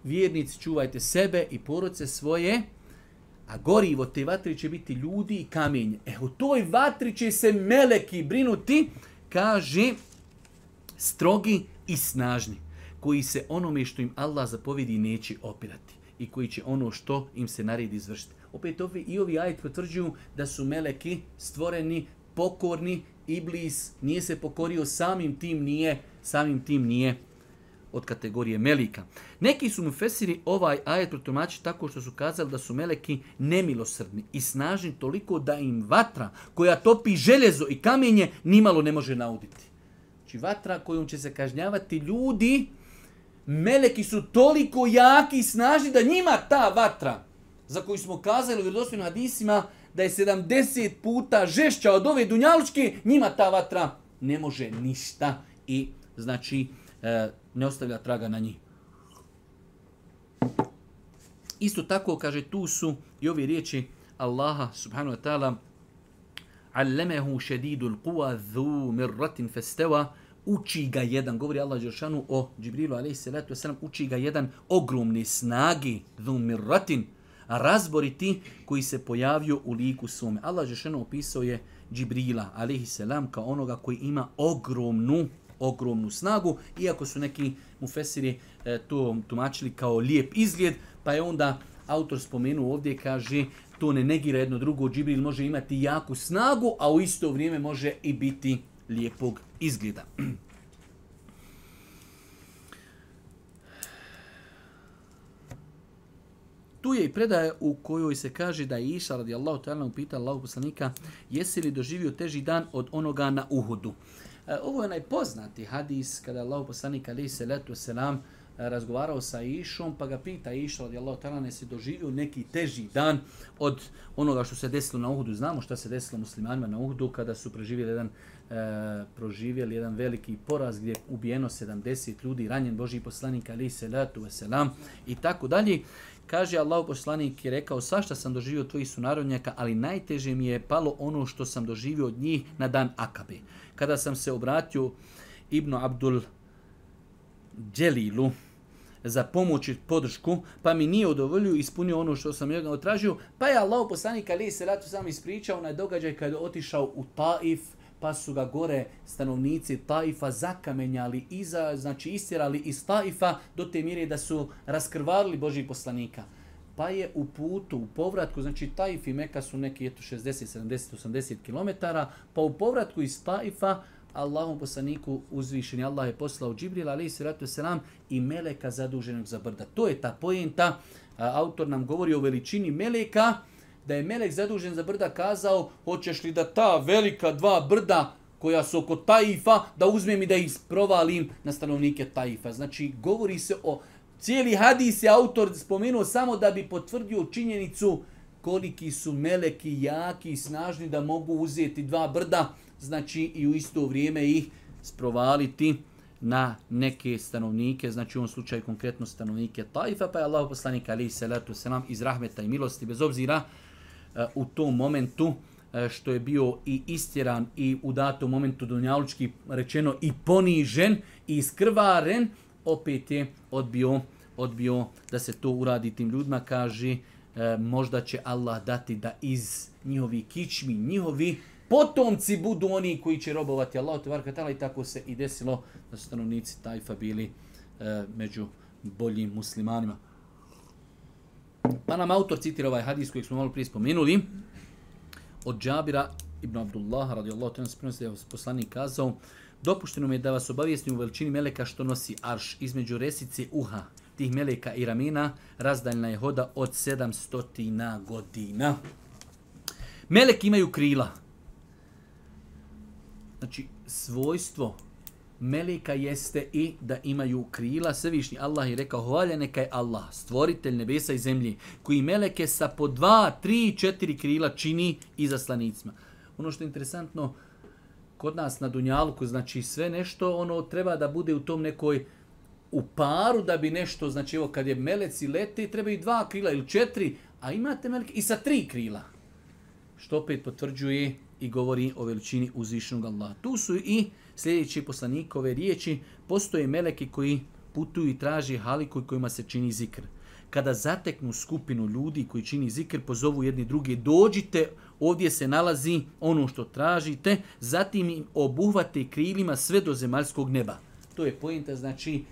vjernici čuvajte sebe i porodice svoje, a gorivo te vatri će biti ljudi i kamenje. E, u toj vatri će se meleki brinuti, kaže strogi i snažni, koji se onome što im Allah zapovedi neće opirati i koji će ono što im se naredi izvršiti. Opet ovi, i ovi ajet potvrđuju da su meleki stvoreni, pokorni, iblis nije se pokorio, samim tim nije, samim tim nije od kategorije melika. Neki su mu fesiri ovaj ajet protumačili tako što su kazali da su meleki nemilosrdni i snažni toliko da im vatra koja topi željezo i kamenje nimalo ne može nauditi. Znači vatra kojom će se kažnjavati ljudi, meleki su toliko jaki i snažni da njima ta vatra, za koju smo kazali u vjerodostojnim hadisima, da je 70 puta žešća od ove dunjalučke, njima ta vatra ne može ništa i znači e, ne ostavlja traga na njih. Isto tako, kaže, tu su i ove riječi Allaha subhanahu wa ta'ala Allemehu šedidul quwa dhu mirratin festewa uči ga jedan, govori Allah Đeršanu o Džibrilu a.s. uči ga jedan ogromni snagi, dhumiratin, razboriti koji se pojavio u liku svome. Allah Đeršanu opisao je Džibrila selam kao onoga koji ima ogromnu ogromnu snagu, iako su neki mufesiri e, to tumačili kao lijep izgled, pa je onda autor spomenuo ovdje, kaže, to ne negira jedno drugo, Džibril može imati jaku snagu, a u isto vrijeme može i biti lijepog izgleda. Tu je i predaja u kojoj se kaže da je Iša radijallahu ta'ala upita Allahu poslanika jesi li doživio teži dan od onoga na Uhudu. E, ovo je najpoznati hadis kada je poslanika poslanik alaihi salatu selam e, razgovarao sa Išom pa ga pita Iša radijallahu ta'ala ne se doživio neki teži dan od onoga što se desilo na Uhudu. Znamo što se desilo muslimanima na Uhudu kada su preživjeli jedan E, proživjeli jedan veliki poraz gdje je ubijeno 70 ljudi, ranjen Boži poslanik ali se latu veselam i tako dalje. Kaže Allah poslanik je rekao svašta sam doživio od tvojih sunarodnjaka, ali najteže mi je palo ono što sam doživio od njih na dan Akabe. Kada sam se obratio Ibnu Abdul Djelilu, za pomoć i podršku, pa mi nije odovoljio ispunio ono što sam njega otražio, pa je Allah poslanik ali se ratu sam ispričao na događaj kada je otišao u Taif, pa su ga gore stanovnici Taifa zakamenjali, iza, znači istjerali iz Taifa do te mjere da su raskrvali Božih poslanika. Pa je u putu, u povratku, znači Taif i Meka su neki eto, 60, 70, 80 km, pa u povratku iz Taifa Allahom poslaniku uzvišeni Allah je poslao Džibrila, ali i selam i meleka zaduženog za brda. To je ta pojenta. Autor nam govori o veličini meleka da je Melek zadužen za brda kazao hoćeš li da ta velika dva brda koja su oko Taifa, da uzmem i da ih na stanovnike Taifa. Znači, govori se o... Cijeli hadis je autor spomenuo samo da bi potvrdio činjenicu koliki su meleki jaki i snažni da mogu uzeti dva brda, znači i u isto vrijeme ih sprovaliti na neke stanovnike, znači u ovom slučaju konkretno stanovnike Taifa, pa je Allah poslanik alaihi salatu selam iz rahmeta i milosti, bez obzira E, u tom momentu e, što je bio i istjeran i u datom momentu dunjalučki rečeno i ponižen i iskrvaren, opet je odbio, odbio da se to uradi tim ljudima, kaže možda će Allah dati da iz njihovi kičmi, njihovi potomci budu oni koji će robovati Allah i tako se i desilo da su stanovnici Tajfa bili e, među boljim muslimanima. Pa nam autor citira ovaj hadis kojeg smo malo prije spomenuli. Od Džabira ibn Abdullah radijallahu ta'ala prenosi da je poslanik kazao Dopušteno mi je da vas obavijestim u veličini meleka što nosi arš između resice uha tih meleka i ramena razdaljna je hoda od 700 godina. Meleki imaju krila. Znači, svojstvo meleka jeste i da imaju krila svevišnji. Allah je rekao, hvala neka je Allah, stvoritelj nebesa i zemlji, koji meleke sa po dva, tri, četiri krila čini i za slanicima. Ono što je interesantno, kod nas na Dunjalku, znači sve nešto, ono treba da bude u tom nekoj u paru da bi nešto, znači evo kad je meleci lete, treba i dva krila ili četiri, a imate meleke i sa tri krila. Što opet potvrđuje i govori o veličini uzvišnog Allaha. Tu su i Sljedeći poslanikove riječi, postoje meleki koji putuju i traži haliku kojima se čini zikr. Kada zateknu skupinu ljudi koji čini zikr, pozovu jedni drugi, dođite, ovdje se nalazi ono što tražite, zatim im obuhvate krilima sve do zemaljskog neba. To je pojenta, znači,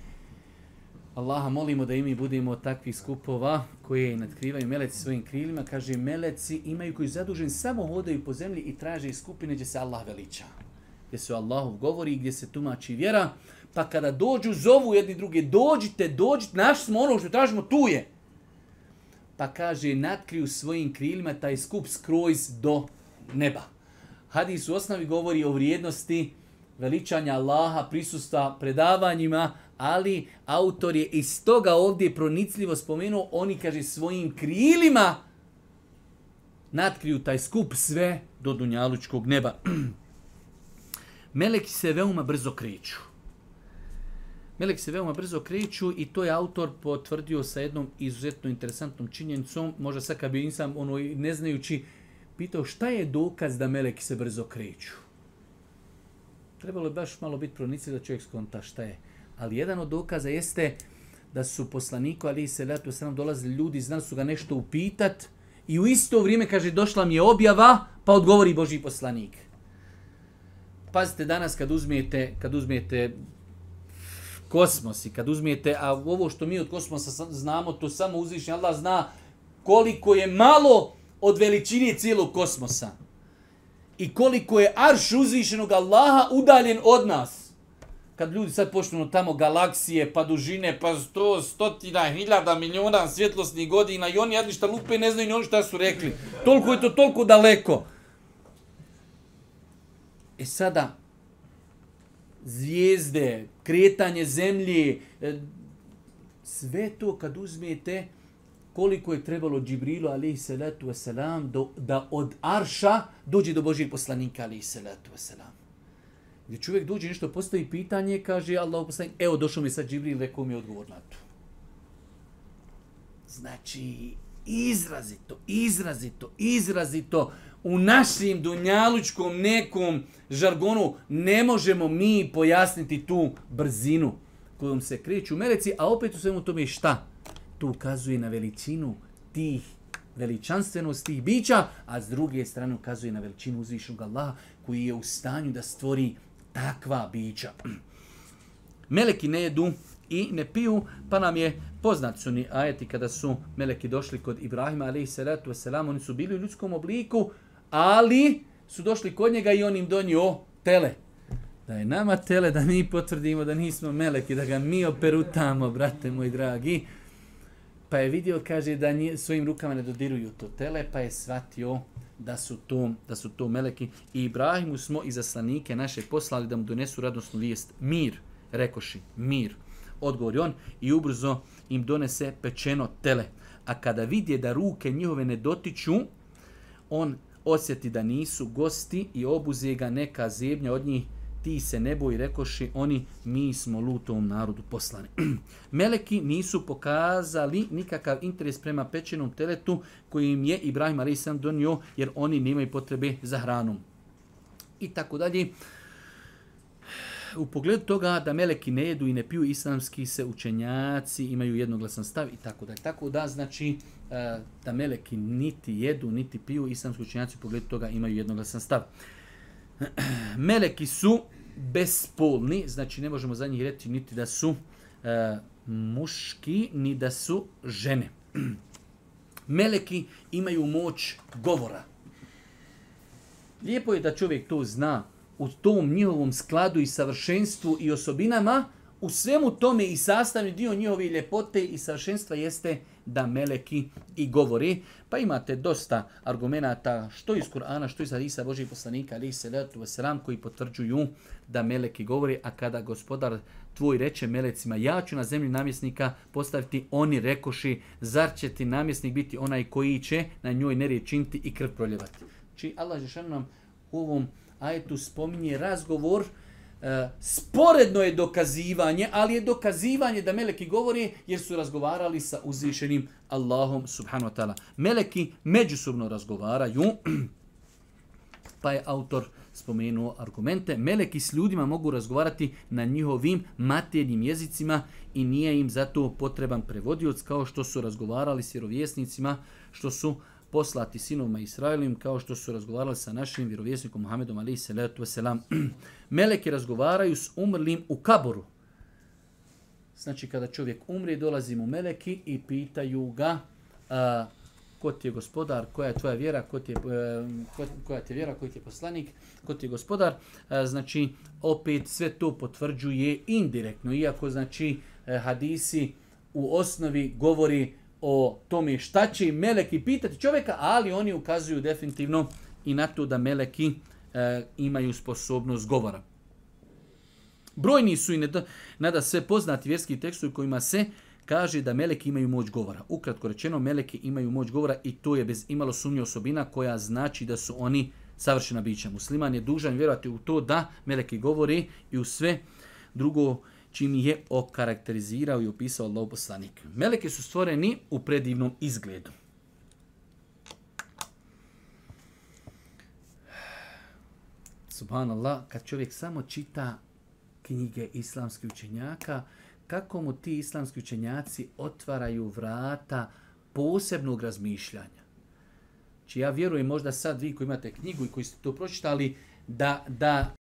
Allaha molimo da i mi budemo takvih skupova koje nadkrivaju meleci svojim krilima. Kaže, meleci imaju koji zadužen samo hodaju po zemlji i traže skupine gdje se Allah veliča gdje se Allahov govori i gdje se tumači vjera. Pa kada dođu, zovu jedni druge, dođite, dođite, naš smo ono što tražimo, tu je. Pa kaže, natkriju svojim krilima taj skup skrojz do neba. Hadis u osnovi govori o vrijednosti veličanja Allaha, prisusta predavanjima, ali autor je iz toga ovdje pronicljivo spomenuo, oni kaže svojim krilima natkriju taj skup sve do dunjalučkog neba. Meleki se veoma brzo kreću. Meleki se veoma brzo kreću i to je autor potvrdio sa jednom izuzetno interesantnom činjenicom. Možda sad kad bi nisam ono, ne znajući pitao šta je dokaz da meleki se brzo kreću. Trebalo je baš malo biti pronicljiv da čovjek skonta šta je. Ali jedan od dokaza jeste da su poslaniku ali se Selatu sam dolazili ljudi, znali su ga nešto upitat i u isto vrijeme kaže došla mi je objava, pa odgovori Boži poslanik. Pazite danas kad uzmijete, kad uzmijete kosmos i kad uzmijete, a ovo što mi od kosmosa znamo, to samo uzvišnji Allah zna koliko je malo od veličine cijelog kosmosa. I koliko je arš uzvišenog Allaha udaljen od nas. Kad ljudi sad počnu tamo galaksije, pa dužine, pa sto, stotina, hiljada, milijuna svjetlosnih godina i oni šta lupe ne znaju ni oni šta su rekli. Toliko je to toliko daleko. E sada, zvijezde, kretanje zemlje, e, sve to kad uzmete koliko je trebalo Džibrilu alaihi salatu wasalam do, da od Arša dođe do Božih poslanika alaihi salatu wasalam. Gdje čovjek dođe nešto, postoji pitanje, kaže Allah poslanik, evo došao mi sad Džibril, rekao mi je odgovor na to. Znači, izrazito, izrazito, izrazito u našim dunjalučkom nekom žargonu ne možemo mi pojasniti tu brzinu kojom se kreću meleci, a opet u svemu tome šta? To ukazuje na veličinu tih veličanstvenost tih bića, a s druge strane ukazuje na veličinu uzvišnog Allaha koji je u stanju da stvori takva bića. Meleki ne jedu i ne piju, pa nam je poznat su ni ajeti kada su meleki došli kod Ibrahima, ali i salatu oni su bili u ljudskom obliku, ali su došli kod njega i on im donio tele. Da je nama tele, da mi potvrdimo da nismo meleki, da ga mi operutamo, brate moji dragi. Pa je vidio, kaže, da nje, svojim rukama ne dodiruju to tele, pa je shvatio da su to, da su to meleki. I Ibrahimu smo i zaslanike naše poslali da mu donesu radosnu vijest. Mir, rekoši, mir. Odgovor on i ubrzo im donese pečeno tele. A kada vidje da ruke njihove ne dotiču, on osjeti da nisu gosti i obuze ga neka zebnja od njih, ti se ne boj, rekoši oni, mi smo lutom narodu poslani. Meleki nisu pokazali nikakav interes prema pečenom teletu koji im je Ibrahim Arisan donio, jer oni nemaju potrebe za hranom. I tako dalje u pogledu toga da meleki ne jedu i ne piju, islamski se učenjaci imaju jednoglasan stav i tako da. Tako da, znači, e, da meleki niti jedu, niti piju, islamski učenjaci u pogledu toga imaju jednoglasan stav. Meleki su bespolni, znači ne možemo za njih reći niti da su e, muški, ni da su žene. Meleki imaju moć govora. Lijepo je da čovjek to zna, u tom njihovom skladu i savršenstvu i osobinama, u svemu tome i sastavni dio njihove ljepote i savršenstva jeste da meleki i govori. Pa imate dosta argumenata što iz Kur'ana, što iz Hadisa Božih poslanika, ali se letu sram koji potvrđuju da meleki govori, a kada gospodar tvoj reče melecima, ja ću na zemlji namjesnika postaviti oni rekoši, zar će ti namjesnik biti onaj koji će na njoj neriječiniti i krv proljevati. Či Allah Žešan u ovom a tu spominje razgovor, e, sporedno je dokazivanje, ali je dokazivanje da meleki govori jer su razgovarali sa uzvišenim Allahom subhanu wa ta'ala. Meleki međusobno razgovaraju, pa je autor spomenuo argumente. Meleki s ljudima mogu razgovarati na njihovim materijnim jezicima i nije im zato potreban prevodioc kao što su razgovarali s vjerovjesnicima, što su poslati sinovima Israelim kao što su razgovarali sa našim vjerovjesnikom Muhammedom alaihi salatu wasalam. Meleki razgovaraju s umrlim u kaboru. Znači kada čovjek umri dolazi mu meleki i pitaju ga a, ko ti je gospodar, koja je tvoja vjera, ko ti e, koja ti je vjera, koji ti je poslanik, ko ti je gospodar. E, znači, opet sve to potvrđuje indirektno, iako znači e, hadisi u osnovi govori o tome šta će meleki pitati čovjeka, ali oni ukazuju definitivno i na to da meleki e, imaju sposobnost govora. Brojni su i nada, sve poznati vjerski tekstu u kojima se kaže da meleki imaju moć govora. Ukratko rečeno, meleki imaju moć govora i to je bez imalo sumnje osobina koja znači da su oni savršena bića. Musliman je dužan vjerovati u to da meleki govori i u sve drugo čim je okarakterizirao i opisao Allah poslanik. Meleke su stvoreni u predivnom izgledu. Subhanallah, kad čovjek samo čita knjige islamskih učenjaka, kako mu ti islamski učenjaci otvaraju vrata posebnog razmišljanja. Či ja vjerujem možda sad vi koji imate knjigu i koji ste to pročitali, da, da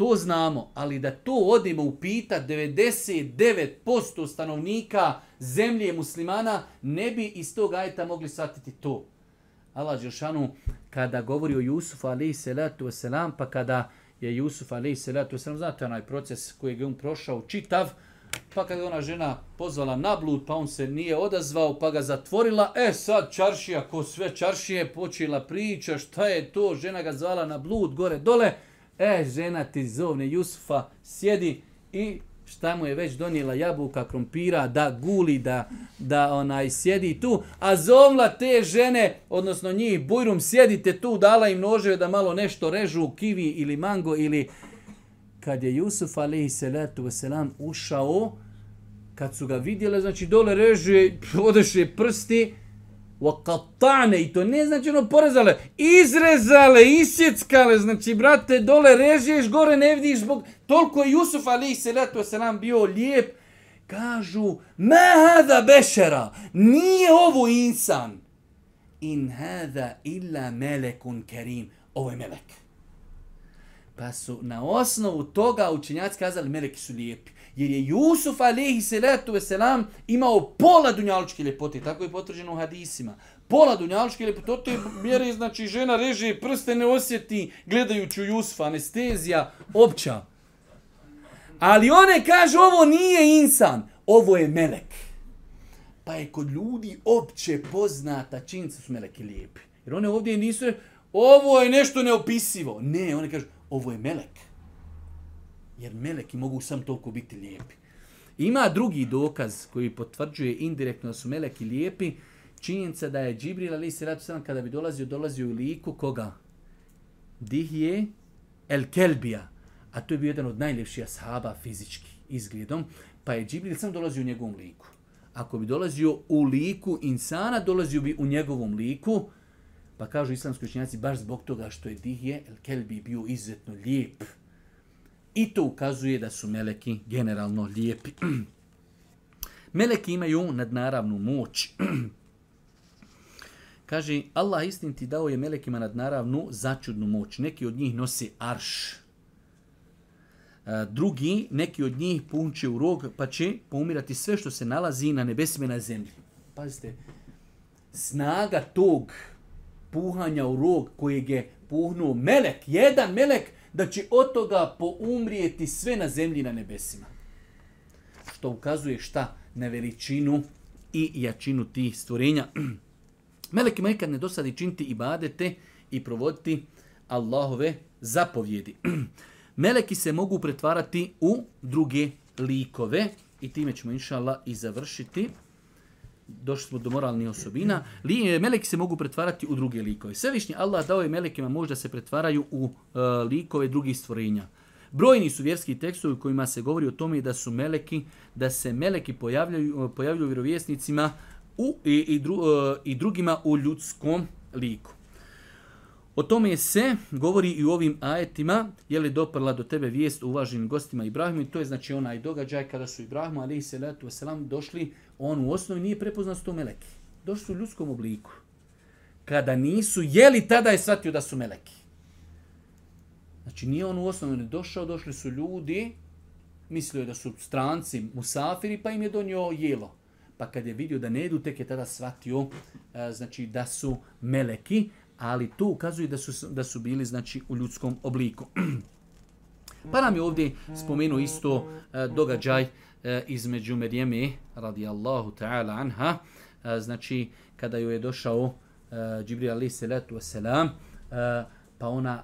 to znamo, ali da to odemo upita 99% stanovnika zemlje muslimana ne bi iz tog ajta mogli shvatiti to. Allah Đeršanu, kada govori o Jusufu ali. salatu wasalam, pa kada je Jusuf alaihi salatu wasalam, znate onaj proces koji je on prošao čitav, pa kada je ona žena pozvala na blud, pa on se nije odazvao, pa ga zatvorila, e sad čaršija, ko sve čaršije, počela priča, šta je to, žena ga zvala na blud, gore, dole, E, žena ti zovne Jusufa, sjedi i šta mu je već donijela jabuka, krompira, da guli, da, da onaj sjedi tu, a zovla te žene, odnosno njih, bujrum, sjedite tu, dala im noževe da malo nešto režu, kivi ili mango ili... Kad je Jusuf alaihi salatu wasalam ušao, kad su ga vidjeli, znači dole reže, odeše prsti, Vakatane, i to ne znači ono porezale, izrezale, isjeckale, znači brate, dole režeš, gore ne vidiš, zbog toliko je Jusuf ali se leto se nam bio lijep, kažu, ma bešera, nije ovo insan, in hada illa melekun kerim, ovo je melek. Pa su na osnovu toga učenjaci kazali, meleki su lijepi. Jer je Jusuf alaihi salatu imao pola dunjalučke ljepote, tako je potvrđeno u hadisima. Pola dunjalučke ljepote, to je mjere, znači žena reže prste ne osjeti gledajući u Jusufa, anestezija, opća. Ali one kaže ovo nije insan, ovo je melek. Pa je kod ljudi opće poznata činjenica su meleki lijepi. Jer one ovdje nisu, ovo je nešto neopisivo. Ne, one kažu, ovo je melek. Jer meleki mogu sam toliko biti lijepi. Ima drugi dokaz koji potvrđuje indirektno da su meleki lijepi. Činjenica da je Džibril ali se sam kada bi dolazio, dolazio u liku koga? Dihije El Kelbija. A to je bio jedan od najljepših ashaba fizički izgledom. Pa je Džibril sam dolazio u njegovom liku. Ako bi dolazio u liku insana, dolazio bi u njegovom liku. Pa kažu islamski činjaci, baš zbog toga što je Dihije El Kelbi bio izuzetno lijep i to ukazuje da su meleki generalno lijepi. meleki imaju nadnaravnu moć. Kaže, Allah istin ti dao je melekima nadnaravnu začudnu moć. Neki od njih nosi arš. E, drugi, neki od njih punče u rog, pa će pomirati sve što se nalazi na nebesima na zemlji. Pazite, snaga tog puhanja u rog kojeg je puhnuo melek, jedan melek, da će od toga poumrijeti sve na zemlji i na nebesima. Što ukazuje šta? Na veličinu i jačinu tih stvorenja. Meleki nekad ne dosadi činiti i badete i provoditi Allahove zapovjedi. Meleki se mogu pretvarati u druge likove i time ćemo inšala i završiti došli smo do moralnih osobina, li, meleki se mogu pretvarati u druge likove. Svevišnji Allah dao je melekima možda se pretvaraju u e, likove drugih stvorenja. Brojni su vjerski tekstovi u kojima se govori o tome da su meleki, da se meleki pojavljaju, e, pojavljuju vjerovjesnicima u, e, i, drugima u ljudskom liku. O tome se govori i u ovim ajetima, je li doprla do tebe vijest uvaženim gostima Ibrahimu i to je znači onaj događaj kada su se i selam došli on u osnovi nije prepoznao su to meleki. Došli su u ljudskom obliku. Kada nisu jeli, tada je shvatio da su meleki. Znači nije on u osnovi došao, došli su ljudi, mislio je da su stranci, musafiri, pa im je donio jelo. Pa kad je vidio da ne idu, tek je tada shvatio e, znači, da su meleki, ali to ukazuje da su, da su bili znači, u ljudskom obliku. Pa nam je ovdje spomenuo isto e, događaj E, između Merijeme radijallahu ta'ala anha, e, znači kada joj je došao e, Džibril ali salatu wasalam, pa ona,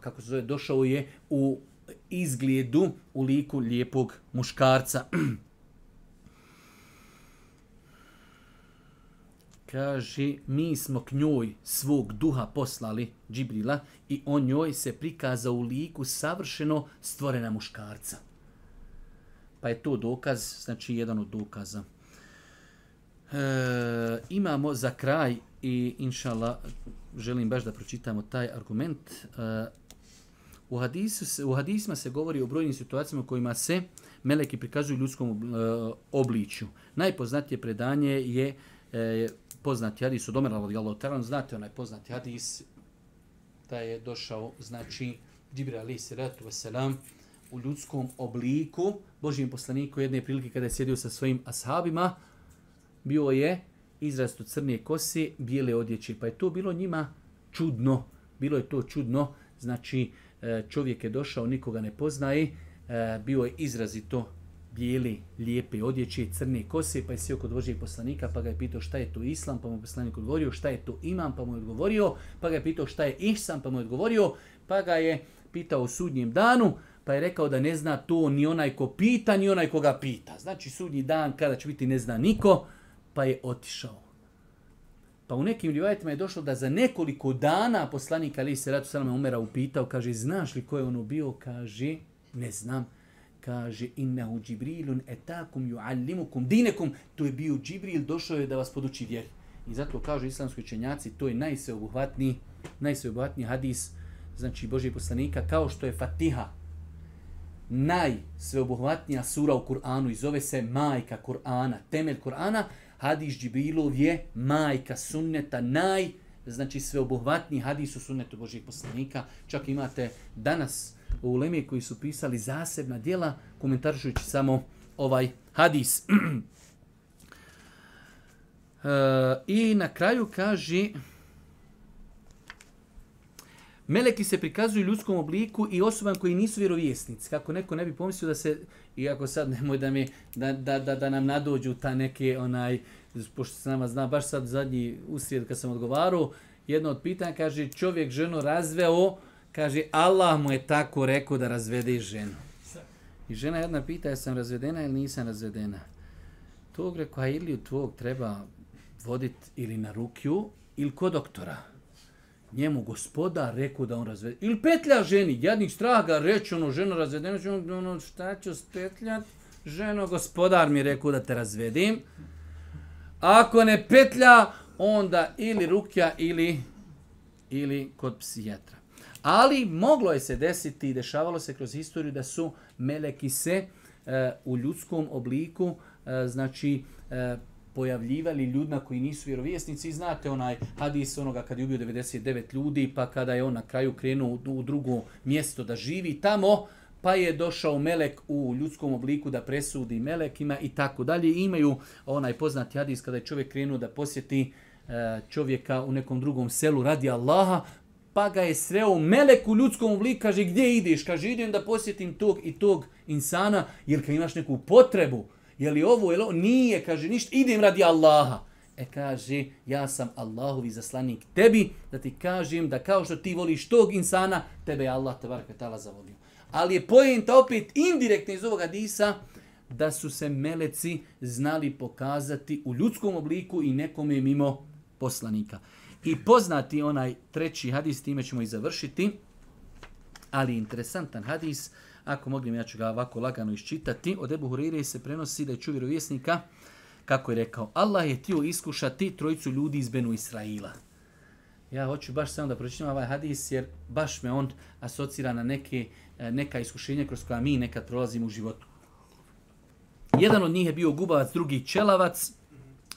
kako se zove, došao je u izgledu u liku lijepog muškarca. Kaže, mi smo k njoj svog duha poslali, Džibrila, i on njoj se prikazao u liku savršeno stvorena muškarca. Pa je to dokaz, znači jedan od dokaza. E, imamo za kraj i inšala želim baš da pročitamo taj argument. E, u, hadisu se, u se govori o brojnim situacijama u kojima se meleki prikazuju ljudskom e, obličju. Najpoznatije predanje je e, poznati hadis od al radijallahu Znate onaj poznati hadis da je došao, znači, Dibra alaih salatu wasalam, u ljudskom obliku Božijem poslaniku jedne prilike kada je sjedio sa svojim ashabima, bio je izrastu crne kose, bijele odjeće. Pa je to bilo njima čudno. Bilo je to čudno. Znači, e, čovjek je došao, nikoga ne poznaje. E, bio je izrazito bijeli, lijepe odjeće, crne kose, pa je sjeo kod Božijeg poslanika, pa ga je pitao šta je to islam, pa mu je poslanik odgovorio, šta je to imam, pa mu je odgovorio, pa ga je pitao šta je islam, pa mu je odgovorio, pa ga je pitao o sudnjem danu, pa je rekao da ne zna to ni onaj ko pita, ni onaj koga pita. Znači sudnji dan kada će biti ne zna niko, pa je otišao. Pa u nekim rivajetima je došlo da za nekoliko dana poslanik Ali se ratu salama umera upitao, kaže, znaš li ko je ono bio? Kaže, ne znam. Kaže, innahu džibrilun etakum juallimukum dinekum. To je bio džibril, došao je da vas poduči vjeri. I zato kažu islamski učenjaci, to je najsveobuhvatniji, najsveobuhvatniji hadis, znači Božije poslanika, kao što je Fatiha, najsveobuhvatnija sura u Kur'anu i zove se majka Kur'ana, temelj Kur'ana, hadis Džibilov je majka sunneta, naj, znači sveobuhvatniji hadis u sunnetu Božih poslanika. Čak imate danas u Leme koji su pisali zasebna dijela, komentaršujući samo ovaj hadis. e, I na kraju kaže... Meleki se prikazuju u ljudskom obliku i osobama koji nisu vjerovjesnici. Kako neko ne bi pomislio da se, iako sad nemoj da, mi, da, da, da, da nam nadođu ta neke, onaj, pošto se nama zna, baš sad zadnji usred kad sam odgovarao, jedno od pitanja kaže čovjek ženu razveo, kaže Allah mu je tako rekao da razvede ženu. I žena jedna pita jesam razvedena ili nisam razvedena. Tog rekao, a ili tvog treba voditi ili na rukju ili kod doktora njemu gospodar rekao da on razvede. Ili petlja ženi, jadnih straga reći ono ženo razvedeno, ono šta ću spetljat, ženo gospodar mi rekao da te razvedim. Ako ne petlja, onda ili rukja ili, ili kod psijatra. Ali moglo je se desiti i dešavalo se kroz historiju da su meleki se e, u ljudskom obliku, e, znači e, pojavljivali ljudna koji nisu vjerovjesnici. I znate onaj hadis onoga kad je ubio 99 ljudi, pa kada je on na kraju krenuo u drugo mjesto da živi tamo, pa je došao melek u ljudskom obliku da presudi melekima i tako dalje. Imaju onaj poznati hadis kada je čovjek krenuo da posjeti e, čovjeka u nekom drugom selu radi Allaha, pa ga je sreo melek u ljudskom obliku, kaže gdje ideš? Kaže idem da posjetim tog i tog insana, jer kad imaš neku potrebu, je li ovo, je li ovo, nije, kaže ništa, idem radi Allaha. E kaže, ja sam Allahovi zaslanik tebi, da ti kažem da kao što ti voliš tog insana, tebe je Allah tabaraka tala zavolio. Ali je pojenta opet indirektno iz ovoga disa, da su se meleci znali pokazati u ljudskom obliku i nekome mimo poslanika. I poznati onaj treći hadis, time ćemo i završiti, ali interesantan hadis, ako mogu ja ću ga ovako lagano iščitati. Od Ebu Hurire se prenosi da je čuvi vjesnika kako je rekao, Allah je tio iskušati trojicu ljudi iz Benu Israila. Ja hoću baš samo da pročitam ovaj hadis jer baš me on asocira na neke, eh, neka iskušenja kroz koja mi nekad prolazimo u životu. Jedan od njih je bio gubavac, drugi čelavac,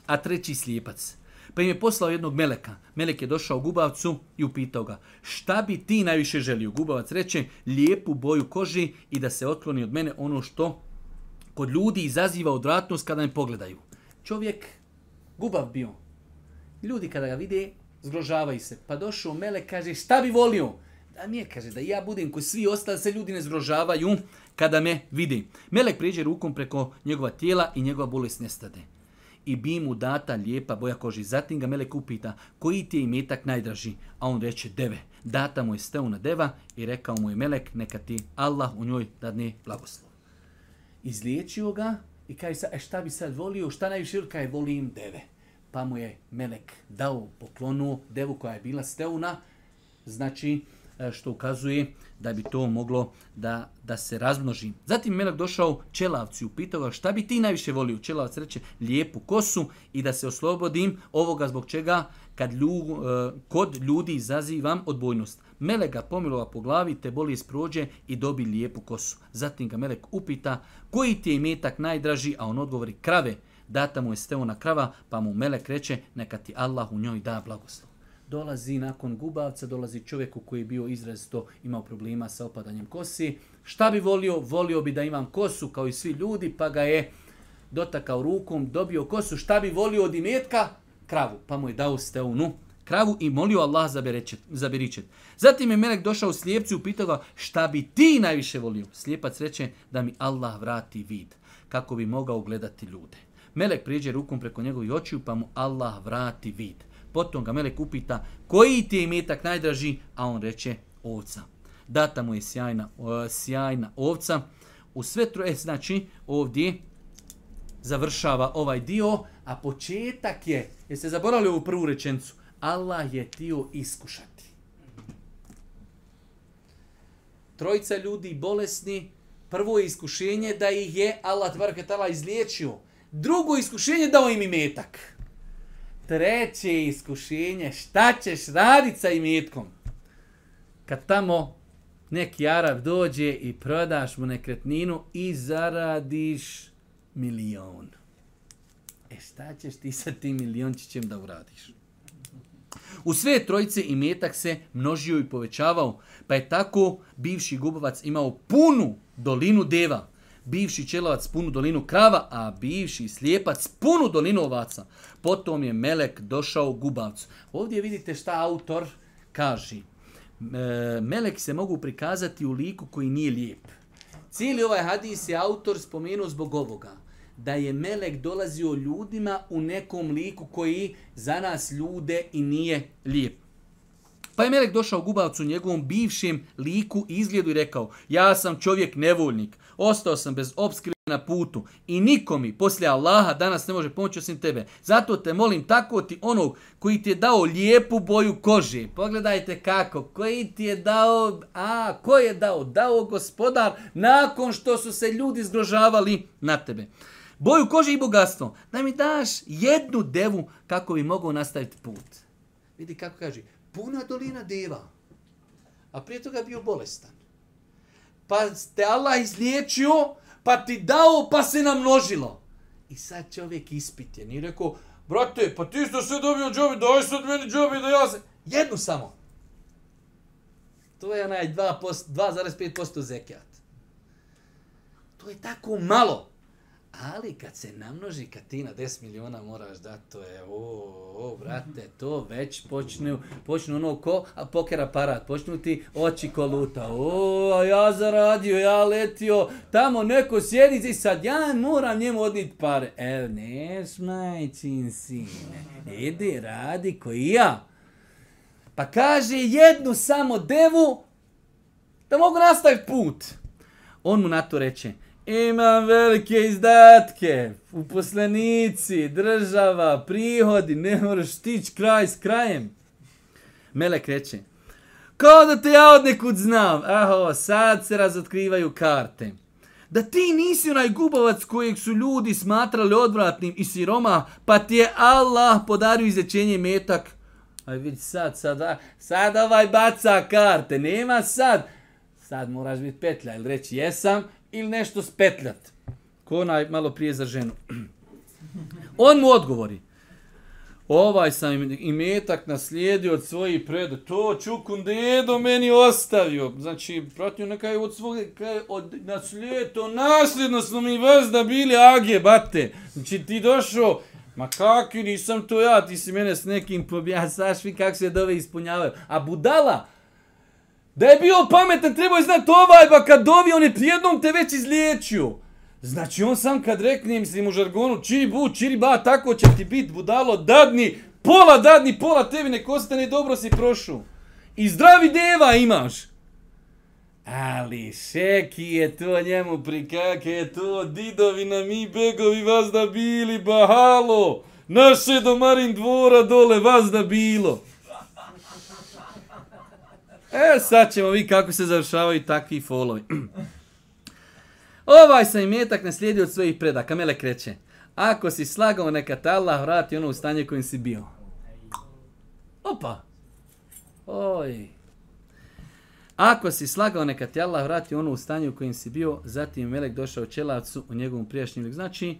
a treći slijepac. Pa im je poslao jednog meleka. Melek je došao gubavcu i upitao ga, šta bi ti najviše želio? Gubavac reče, lijepu boju koži i da se otkloni od mene ono što kod ljudi izaziva odratnost kada me pogledaju. Čovjek gubav bio. Ljudi kada ga vide, zgrožavaju se. Pa došao melek, kaže, šta bi volio? Da mi je, kaže, da ja budem koji svi ostali, se ljudi ne zgrožavaju kada me vidi. Melek prijeđe rukom preko njegova tijela i njegova bolest nestade i bi mu data lijepa boja koži. Zatim ga Melek upita, koji ti je imetak najdraži? A on reče, deve. Data mu je steuna deva i rekao mu je Melek, neka ti Allah u njoj dadne blagoslov. Izliječio ga i kaže, sa, e, šta bi sad volio, šta najviše je volim deve. Pa mu je Melek dao, poklonu devu koja je bila steuna, znači E, što ukazuje da bi to moglo da, da se razmnoži. Zatim melek došao Čelavci, upitao ga šta bi ti najviše volio? Čelavac reče lijepu kosu i da se oslobodim ovoga zbog čega kad e, kod ljudi izazivam odbojnost. Melek ga pomilova po glavi, te boli isprođe i dobi lijepu kosu. Zatim ga Melek upita koji ti je imetak najdraži, a on odgovori krave. Data mu je steona krava, pa mu Melek reče neka ti Allah u njoj da blagoslov dolazi nakon gubavca, dolazi čovjeku koji je bio izrazito imao problema sa opadanjem kosi. Šta bi volio? Volio bi da imam kosu kao i svi ljudi, pa ga je dotakao rukom, dobio kosu. Šta bi volio od imetka? Kravu. Pa mu je dao steunu kravu i molio Allah za beričet. Zatim je Melek došao slijepcu i upitao ga šta bi ti najviše volio. Slijepac reče da mi Allah vrati vid kako bi mogao gledati ljude. Melek prijeđe rukom preko njegovih očiju pa mu Allah vrati vid. Potom ga Melek upita koji ti je imetak najdraži, a on reče ovca. Data mu je sjajna, sjajna ovca. U sve troje, znači ovdje završava ovaj dio, a početak je, jeste zaboravili ovu prvu rečenicu, Allah je tio iskušati. Trojica ljudi bolesni, prvo je iskušenje da ih je Allah tvarketala izliječio. Drugo iskušenje dao im imetak treće iskušenje, šta ćeš radit sa imetkom? Kad tamo neki Arab dođe i prodaš mu nekretninu i zaradiš milion. E šta ćeš ti sa tim miliončićem da uradiš? U sve trojice i metak se množio i povećavao, pa je tako bivši gubovac imao punu dolinu deva bivši čelovac punu dolinu krava, a bivši slijepac punu dolinu ovaca. Potom je Melek došao gubavcu. Ovdje vidite šta autor kaže. E, Melek se mogu prikazati u liku koji nije lijep. Cijeli ovaj hadis je autor spomenuo zbog ovoga. Da je Melek dolazio ljudima u nekom liku koji za nas ljude i nije lijep. Pa je Melek došao gubavcu njegovom bivšem liku izgledu i rekao, ja sam čovjek nevoljnik. Ostao sam bez obskrbe na putu i niko mi poslije Allaha danas ne može pomoći osim tebe. Zato te molim tako ti onog koji ti je dao lijepu boju kože. Pogledajte kako, koji ti je dao, a ko je dao? Dao gospodar nakon što su se ljudi zgrožavali na tebe. Boju kože i bogatstvo. Da mi daš jednu devu kako bi mogao nastaviti put. Vidi kako kaže, puna dolina deva. A prije toga je bio bolestan pa te Allah izliječio, pa ti dao, pa se namnožilo. I sad čovjek ispitjen i rekao, brate, pa ti što sve dobio džobi, daj od meni džobi da ja se... Jednu samo. To je onaj 2,5% zekijat. To je tako malo. Ali kad se namnoži, kad ti na 10 miliona moraš da to je, o, o, brate, mhm. to već počnu, počnu ono ko, a poker aparat, počnu ti oči ko luta, o, a ja zaradio, ja letio, tamo neko sjedi i sad ja moram njemu odniti pare. E, ne smajčin sine, idi radi i ja. Pa kaže jednu samo devu da mogu nastaviti put. On mu na to reče, imam velike izdatke, uposlenici, država, prihodi, ne moraš tić kraj s krajem. Melek reče, kao da te ja od nekud znam. Aho, sad se razotkrivaju karte. Da ti nisi onaj gubovac kojeg su ljudi smatrali odvratnim i siroma, pa ti je Allah podario izlječenje metak. Aj vidi sad, sad, sad ovaj baca karte, nema sad. Sad moraš biti petlja ili reći jesam, ili nešto spetljat. Ko onaj malo prije za ženu. On mu odgovori. Ovaj sam imetak naslijedio od svojih pred To čukun dedo meni ostavio. Znači, pratio nekaj od svog, kaj od naslijedio. nasljedno smo mi da bili age, bate. Znači, ti došao, ma kakvi nisam to ja, ti si mene s nekim pobija, saš vi kak se dove ispunjavaju. A budala, da je bio pametan, trebao je znat ovaj pa dovi, on je jednom te već izliječio. Znači on sam kad rekne, mislim u žargonu, čiri bu, čiri ba, tako će ti bit budalo, dadni, pola dadni, pola tebi nek ostane, dobro si prošu. I zdravi deva imaš. Ali Šeki je to njemu prikake, je to didovi na mi begovi vas da bili, bahalo. Naše do Marin dvora dole vas da bilo. E, sad ćemo vi kako se završavaju takvi folovi. Ovaj sam imetak naslijedio od svojih predaka. Mele kreće. Ako si slagao, neka te Allah vrati ono u stanje kojim si bio. Opa! Oj! Ako si slagao, neka ti Allah vrati ono u stanje u kojem si bio, zatim Melek došao čelavcu u njegovom prijašnjem liku. Znači,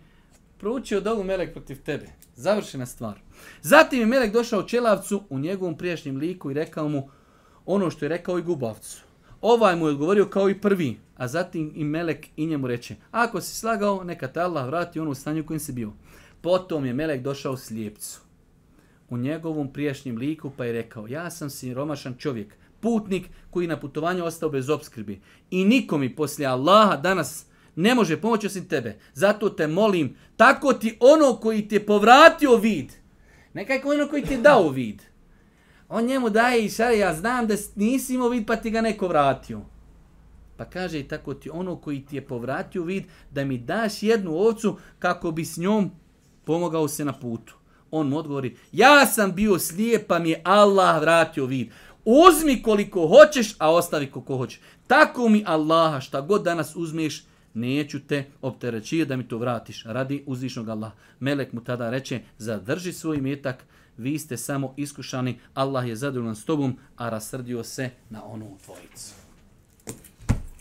proučio dogu Melek protiv tebe. Završena stvar. Zatim je Melek došao čelavcu u njegovom prijašnjem liku i rekao mu, ono što je rekao i Gubavcu. Ovaj mu je odgovorio kao i prvi, a zatim i Melek i njemu reče, ako si slagao, neka te Allah vrati ono u stanju kojim si bio. Potom je Melek došao slijepcu u njegovom prijašnjem liku pa je rekao, ja sam siromašan čovjek, putnik koji na putovanju ostao bez obskrbi i niko mi poslije Allaha danas ne može pomoći osim tebe. Zato te molim, tako ti ono koji ti je povratio vid, nekako ono koji ti je dao vid, on njemu daje i šare, ja znam da nisi imao vid pa ti ga neko vratio. Pa kaže i tako ti ono koji ti je povratio vid da mi daš jednu ovcu kako bi s njom pomogao se na putu. On mu odgovori, ja sam bio slijep pa mi je Allah vratio vid. Uzmi koliko hoćeš, a ostavi koliko hoćeš. Tako mi Allaha šta god danas uzmiješ, neću te opterećivati da mi to vratiš. Radi uzvišnog Allah. Melek mu tada reče, zadrži svoj metak, vi ste samo iskušani, Allah je zadovoljan s tobom, a rasrdio se na onu dvojicu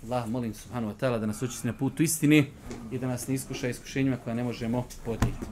Allah molim subhanu wa ta'ala da nas učisti na putu istini i da nas ne iskuša iskušenjima koja ne možemo podnijeti.